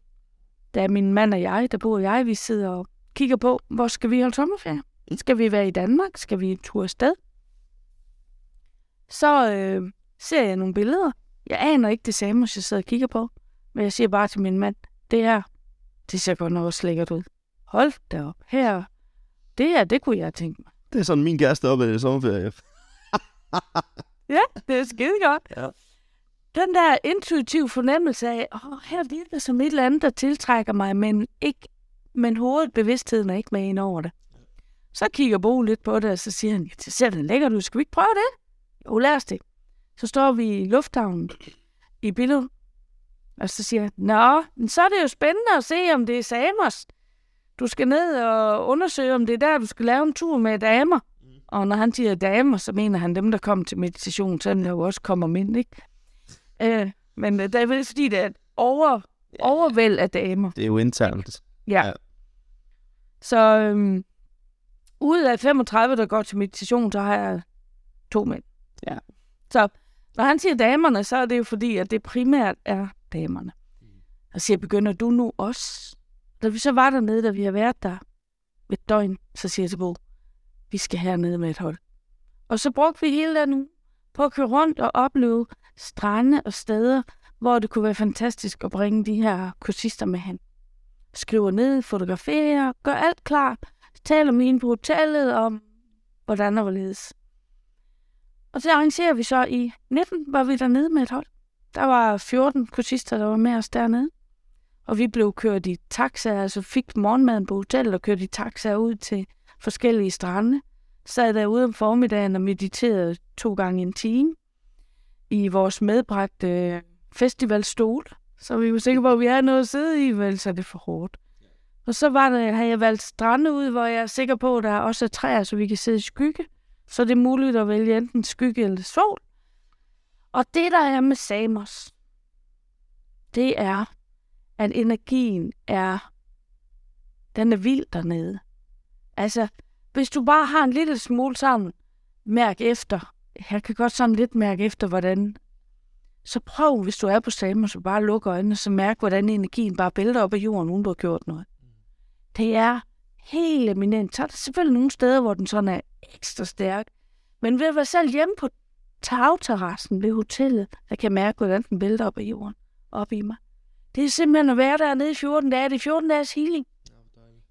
da min mand og jeg, der bor jeg, vi sidder og kigger på, hvor skal vi holde sommerferie? Skal vi være i Danmark? Skal vi en tur afsted? Så øh, ser jeg nogle billeder. Jeg aner ikke det samme, jeg sidder og kigger på. Men jeg siger bare til min mand, det her, det ser godt nok også lækkert ud. Hold da op. Her, det her, det kunne jeg tænke mig. Det er sådan, min kæreste op i sommerferie. Ja, det er skide godt. Ja. Den der intuitiv fornemmelse af, oh, her virker som et eller andet, der tiltrækker mig, men, ikke, men hovedet, bevidstheden er ikke med ind over det. Så kigger Bo lidt på det, og så siger han, det ser da lækkert ud, skal vi ikke prøve det? Jo, lad os det. Så står vi i lufthavnen i billedet, og så siger han, nå, men så er det jo spændende at se, om det er Samos. Du skal ned og undersøge, om det er der, du skal lave en tur med damer. Og når han siger damer, så mener han dem, der kommer til meditation, så der jo også kommer mænd, ikke? Øh, men øh, det er vel fordi, det er et over, overvæld af damer. Det er jo internt. Ja. Ja. ja. Så øhm, ud af 35, der går til meditation, så har jeg to mænd. Ja. Så når han siger damerne, så er det jo fordi, at det primært er damerne. Og siger, begynder du nu også? Da vi så var dernede, da vi har været der et døgn, så siger jeg til Bo, vi skal hernede med et hold. Og så brugte vi hele den uge på at køre rundt og opleve strande og steder, hvor det kunne være fantastisk at bringe de her kursister med hen. Skriver ned, fotograferer, gør alt klar, taler med hende på hotellet om, hvordan og hvorledes. Og så arrangerer vi så i 19, var vi dernede med et hold. Der var 14 kursister, der var med os dernede. Og vi blev kørt i taxa, altså fik morgenmaden på hotellet og kørte i taxa ud til forskellige strande. Sad derude om formiddagen og mediterede to gange en time i vores medbragte øh, festivalstol. Så vi var sikre på, at vi havde noget at sidde i, vel så er det for hårdt. Og så var der, havde jeg valgt strande ud, hvor jeg er sikker på, at der også er træer, så vi kan sidde i skygge. Så det er muligt at vælge enten skygge eller sol. Og det, der er med Samos, det er, at energien er, den er vild dernede. Altså, hvis du bare har en lille smule sammen, mærk efter. Jeg kan godt sådan lidt mærke efter, hvordan... Så prøv, hvis du er på Samos, så bare luk øjnene, så mærk, hvordan energien bare bælter op af jorden, uden du har gjort noget. Det er helt eminent. Så er der selvfølgelig nogle steder, hvor den sådan er ekstra stærk. Men ved at være selv hjemme på tagterrassen ved hotellet, der kan mærke, hvordan den vælter op af jorden, op i mig. Det er simpelthen at være dernede i 14 dage. Det er 14 dages healing.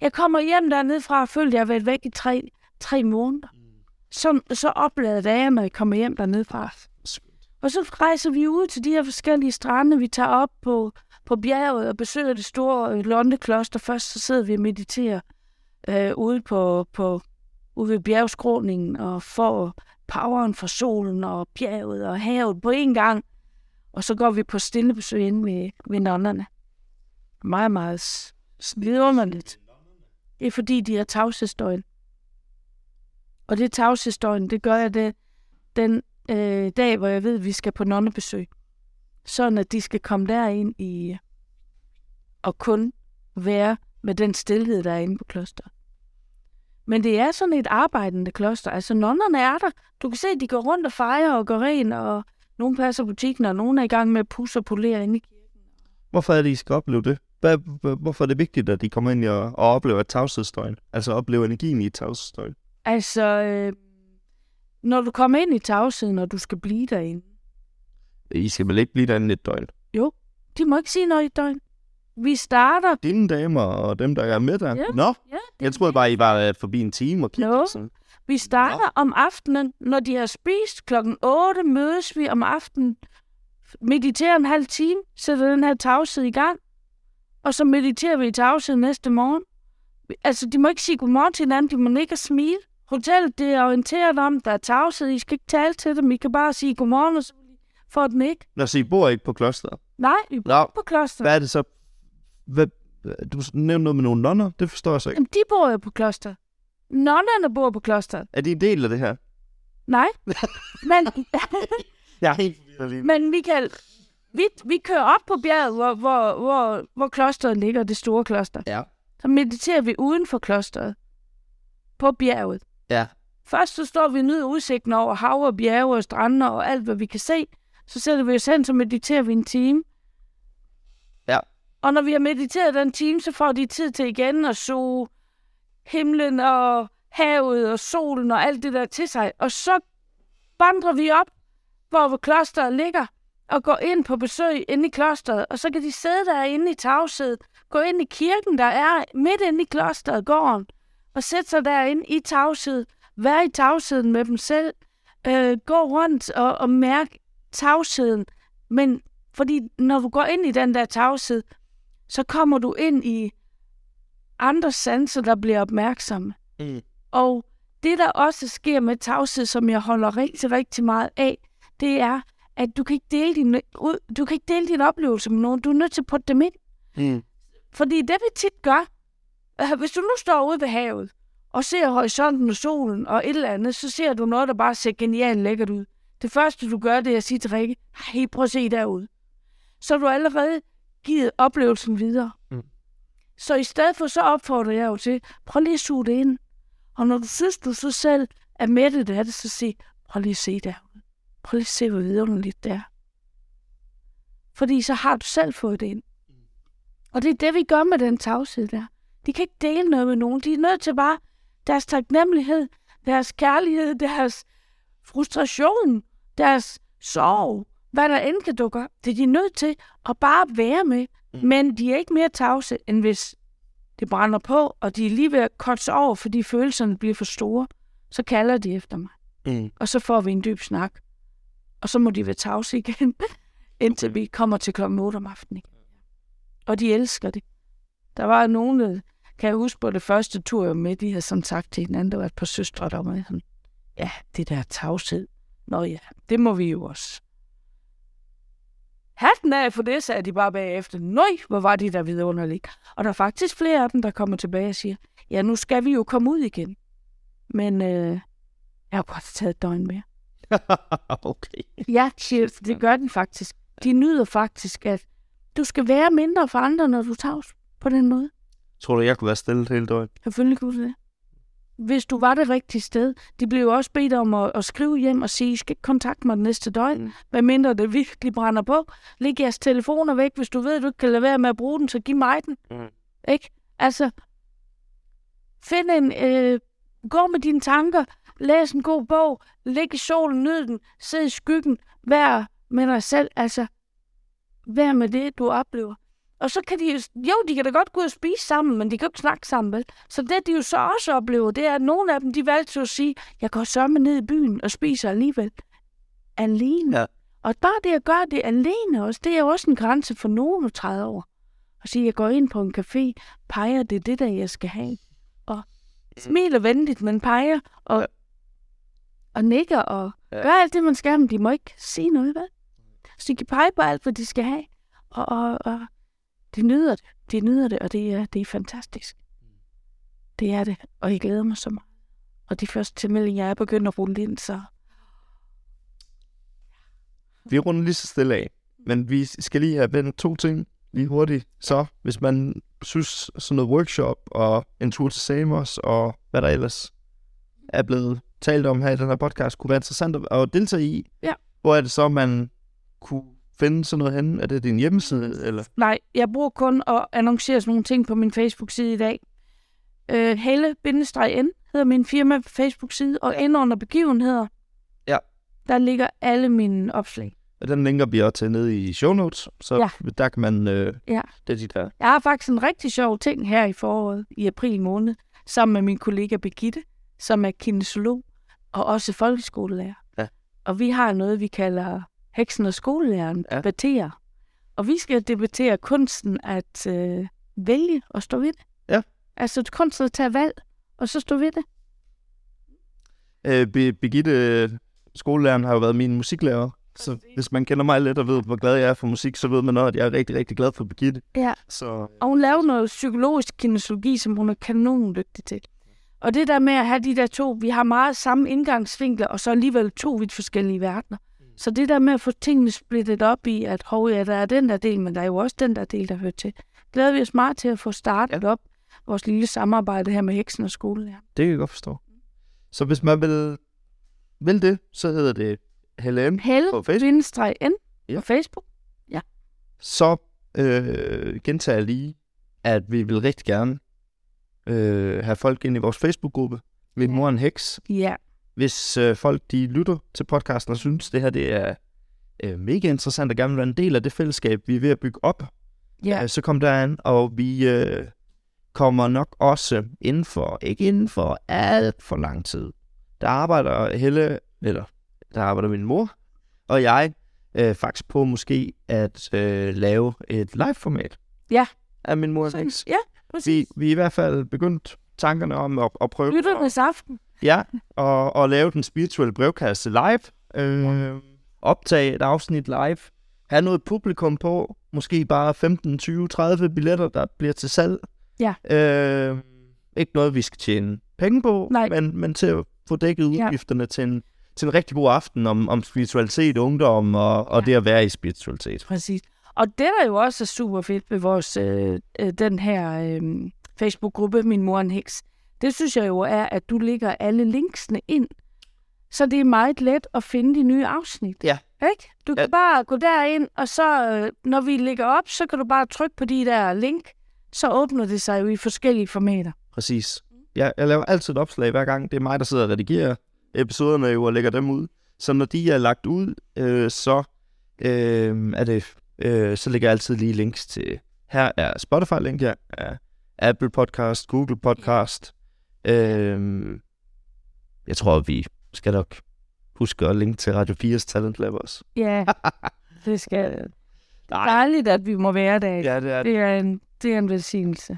Jeg kommer hjem dernede fra og følte, at jeg har været væk i tre, tre måneder. Så, så oplader jeg, når jeg kommer hjem dernede fra. Og så rejser vi ud til de her forskellige strande. Vi tager op på, på bjerget og besøger det store Londekloster. Først så sidder vi og mediterer øh, ude, på, på, ude ved bjergskråningen og får poweren fra solen og bjerget og havet på en gang. Og så går vi på stille besøg inde ved, ved nonnerne. Meget, meget vidunderligt. Det er fordi, de har tavshedsdøgn. Og det tavshedsdøgn, det gør jeg det den øh, dag, hvor jeg ved, at vi skal på nonnebesøg. Sådan, at de skal komme derind i og kun være med den stillhed, der er inde på klosteret. Men det er sådan et arbejdende kloster. Altså, nonnerne er der. Du kan se, at de går rundt og fejrer og går ren, og nogen passer butikken, og nogen er i gang med at pusse og polere inde i kirken. Hvorfor er det, I skal opleve det? Hvad, hvorfor er det vigtigt, at de kommer ind og, og oplever et tavshedsdøgn? Altså oplever energien i et tavshedsdøgn? Altså, øh, når du kommer ind i tavsheden, og du skal blive derinde, I skal vel ikke blive derinde et døgn? jo, de må ikke sige noget i et døgn. Vi starter... Dine damer og dem, der er med der? Ja. Nå, Ja, det jeg troede bare, I var øh, forbi en time og kiggede. Nå. Sådan. Vi starter om aftenen, når de har spist. Klokken 8 mødes vi om aftenen. Mediterer en halv time, sætter den her tavshed i gang. Og så mediterer vi i tavshed næste morgen. Altså, de må ikke sige godmorgen til hinanden, de må ikke smile. Hotellet, det er orienteret om, der er tavshed, I skal ikke tale til dem, I kan bare sige godmorgen, og så får den ikke. Nå, så I bor ikke på klosteret? Nej, vi bor Nå, på kloster. hvad er det så hvad, du nævnte noget med nogle nonner, det forstår jeg så ikke. Jamen, de bor jo på kloster. Nonnerne bor på klosteret. Er de en del af det her? Nej. Men, Jeg er helt forvirret lige. men Michael, vi, vi kører op på bjerget, hvor, hvor, hvor, hvor klosteret ligger, det store kloster. Ja. Så mediterer vi uden for klosteret. På bjerget. Ja. Først så står vi nyder udsigten over hav og bjerge og strande og alt, hvad vi kan se. Så sætter vi os hen, så mediterer vi en time. Og når vi har mediteret den time, så får de tid til igen at suge himlen og havet og solen og alt det der til sig. Og så vandrer vi op, hvor klosteret ligger, og går ind på besøg inde i klosteret. Og så kan de sidde derinde i tavshed, gå ind i kirken, der er midt inde i klosteret, gården, og sætte sig derinde i tavshed, være i tavsheden med dem selv, øh, gå rundt og, og mærke tavsheden. Men fordi når du går ind i den der tavshed, så kommer du ind i andre sanser, der bliver opmærksomme. Mm. Og det, der også sker med tavshed, som jeg holder rigtig, rigtig meget af, det er, at du kan ikke dele din, du kan ikke dele din oplevelse med nogen. Du er nødt til at putte dem ind. Mm. Fordi det, vi tit gør, øh, hvis du nu står ude ved havet, og ser horisonten og solen og et eller andet, så ser du noget, der bare ser genialt lækkert ud. Det første, du gør, det er at sige til Rikke, hey, prøv at se derude. Så du allerede givet oplevelsen videre. Mm. Så i stedet for, så opfordrer jeg jo til, prøv lige at suge det ind. Og når du synes, du så selv er mættet af det, så sig, prøv lige at se derude. Prøv lige at se, hvor vidunderligt det er. Fordi så har du selv fået det ind. Og det er det, vi gør med den tavshed der. De kan ikke dele noget med nogen. De er nødt til bare deres taknemmelighed, deres kærlighed, deres frustration, deres sorg, hvad der end kan dukke op. Det er de nødt til at bare være med. Mm. Men de er ikke mere tavse, end hvis det brænder på, og de er lige ved at kotse over, fordi følelserne bliver for store. Så kalder de efter mig. Mm. Og så får vi en dyb snak. Og så må de være tavse igen, indtil vi kommer til klokken 8 om aftenen. Og de elsker det. Der var nogen, der kan jeg huske på det første tur, jeg var med, de havde sådan sagt til hinanden, der var et par søstre, der var med sådan, ja, det der tavshed. Nå ja, det må vi jo også. Hatten af for det, sagde de bare bagefter. Nøj, hvor var de der vidunderlige. Og der er faktisk flere af dem, der kommer tilbage og siger, ja, nu skal vi jo komme ud igen. Men øh, jeg har godt taget et døgn mere. okay. Ja, siger, det gør de faktisk. De nyder faktisk, at du skal være mindre for andre, når du tavs på den måde. Tror du, jeg kunne være stille hele døgnet? Selvfølgelig kunne du det. Hvis du var det rigtige sted. De blev jo også bedt om at, at skrive hjem og sige, I skal ikke kontakte mig det næste døgn, Mm. hvad mindre det virkelig brænder på. Læg jeres telefoner væk, hvis du ved, at du ikke kan lade være med at bruge den, så giv mig den. Mm. Ikke? Altså, find en, øh, gå med dine tanker, læs en god bog, ligge i solen, nyd den, sid i skyggen, vær med dig selv, altså, vær med det, du oplever. Og så kan de jo, jo, de kan da godt gå ud og spise sammen, men de kan jo ikke snakke sammen, vel? Så det, de jo så også oplever, det er, at nogle af dem, de valgte at sige, jeg går sørme ned i byen og spiser alligevel. Alene. Ja. Og bare det at gøre det alene også, det er jo også en grænse for nogen at træde over. Og sige, jeg går ind på en café, peger, det er det der, jeg skal have. Og smiler venligt, men peger og, og nikker og Ja. gør alt det, man skal, men de må ikke sige noget, vel? Så de kan pege på alt, hvad de skal have. Og, og, og de nyder det. De nyder det, og det er, det er fantastisk. Det er det, og jeg glæder mig så meget. Og de første tilmeldinger er begyndt at rulle ind, så Vi runder lige så stille af. Men vi skal lige have vendt to ting lige hurtigt. Så hvis man synes sådan noget workshop og en tur til Samos og hvad der ellers er blevet talt om her i den her podcast, kunne være interessant at- at deltage i. Ja. Hvor er det så, man kunne finde sådan noget henne? Er det din hjemmeside? Eller? Nej, jeg bruger kun at annoncere sådan nogle ting på min Facebook-side i dag. Øh, Helle-N hedder min firma Facebook-side, og ind under begivenheder, Ja. der ligger alle mine opslag. Og den linker vi også til nede i show notes, så Ja. der kan man... Øh, Ja. Det er de der. Jeg har faktisk en rigtig sjov ting her i foråret, i april måned, sammen med min kollega Birgitte, som er kinesiolog og også folkeskolelærer. Ja. Og vi har noget, vi kalder heksen og skolelæreren Ja. debatterer. Og vi skal debattere kunsten at øh, vælge og stå ved det. Ja. Altså kunsten at tage valg, og så stå ved det. Øh, Be- Birgitte, skolelæreren, har jo været min musiklærer Så hvis man kender mig lidt og ved, hvor glad jeg er for musik, så ved man også, at jeg er rigtig, rigtig glad for Birgitte. Ja. Så Og hun laver noget psykologisk kinesiologi, som hun er kanon dygtig til. Og det der med at have de der to, vi har meget samme indgangsvinkler, og så alligevel to vidt forskellige verdener. Så det der med at få tingene splittet op i, at hov, ja, der er den der del, men der er jo også den der del, der hører til. Glæder vi os meget til at få startet ja. op vores lille samarbejde her med Heksen og skolen. Ja. det kan jeg godt forstå. Så hvis man vil, vil det, så hedder det Helen Helle, på Facebook. N Ja. på Facebook. Så øh, gentager jeg lige, at vi vil rigtig gerne øh, have folk ind i vores Facebook-gruppe. Min Ja. mor er en heks. Ja, Hvis øh, folk de lytter til podcasten og synes, det her det er øh, mega interessant og gerne vil være en del af det fællesskab, vi er ved at bygge op, ja. øh, så kom derind, og vi øh, kommer nok også inden for, ikke inden for alt for lang tid. Der arbejder Helle, eller der arbejder min mor og jeg øh, faktisk på måske at øh, lave et live-format. Ja. Af min mor. Ja, Vi, præcis. vi er i hvert fald begyndt tankerne om at, at prøve Lytternes aften. Ja, og, og lave den spirituelle brevkasse live. Øh, optage et afsnit live. Have noget publikum på. Måske bare 15, 20, 30 billetter, der bliver til salg. Ja. Øh, ikke noget, vi skal tjene penge på, Nej. Men, men til at få dækket Ja. udgifterne til, en, til en rigtig god aften om, om spiritualitet, ungdom og, og Ja. det at være i spiritualitet. Præcis. Og det, der jo også er super fedt ved vores, øh, øh, den her øh, Facebook-gruppe, Min Mor en Heks, det synes jeg jo er, at du lægger alle linksene ind. Så det er meget let at finde de nye afsnit. Ja. Ikke? Du kan Ja. bare gå derind, og så øh, når vi lægger op, så kan du bare trykke på de der link. Så åbner det sig jo i forskellige formater. Præcis. Jeg, jeg laver altid et opslag hver gang. Det er mig, der sidder og redigerer episoderne jo og lægger dem ud. Så når de er lagt ud, øh, så øh, er det, øh, så lægger jeg altid lige links til. Her er Spotify-link, her er Apple Podcast, Google Podcast. Øh, jeg tror, vi skal nok huske at linke til Radio 4's Talent Lab også. Ja, det skal Nej. dejligt, at vi må være der. Ja, det er det. Det er en, det er en velsignelse.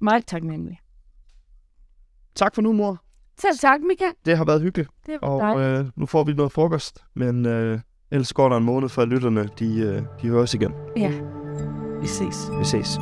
Meget taknemmelig. Tak for nu, mor. Selv tak, Mika. Det har været hyggeligt. Det var Og dejligt. øh, nu får vi noget frokost, men øh, ellers går der en måned, før lytterne de, øh, de høres igen. Ja, vi ses. Vi ses.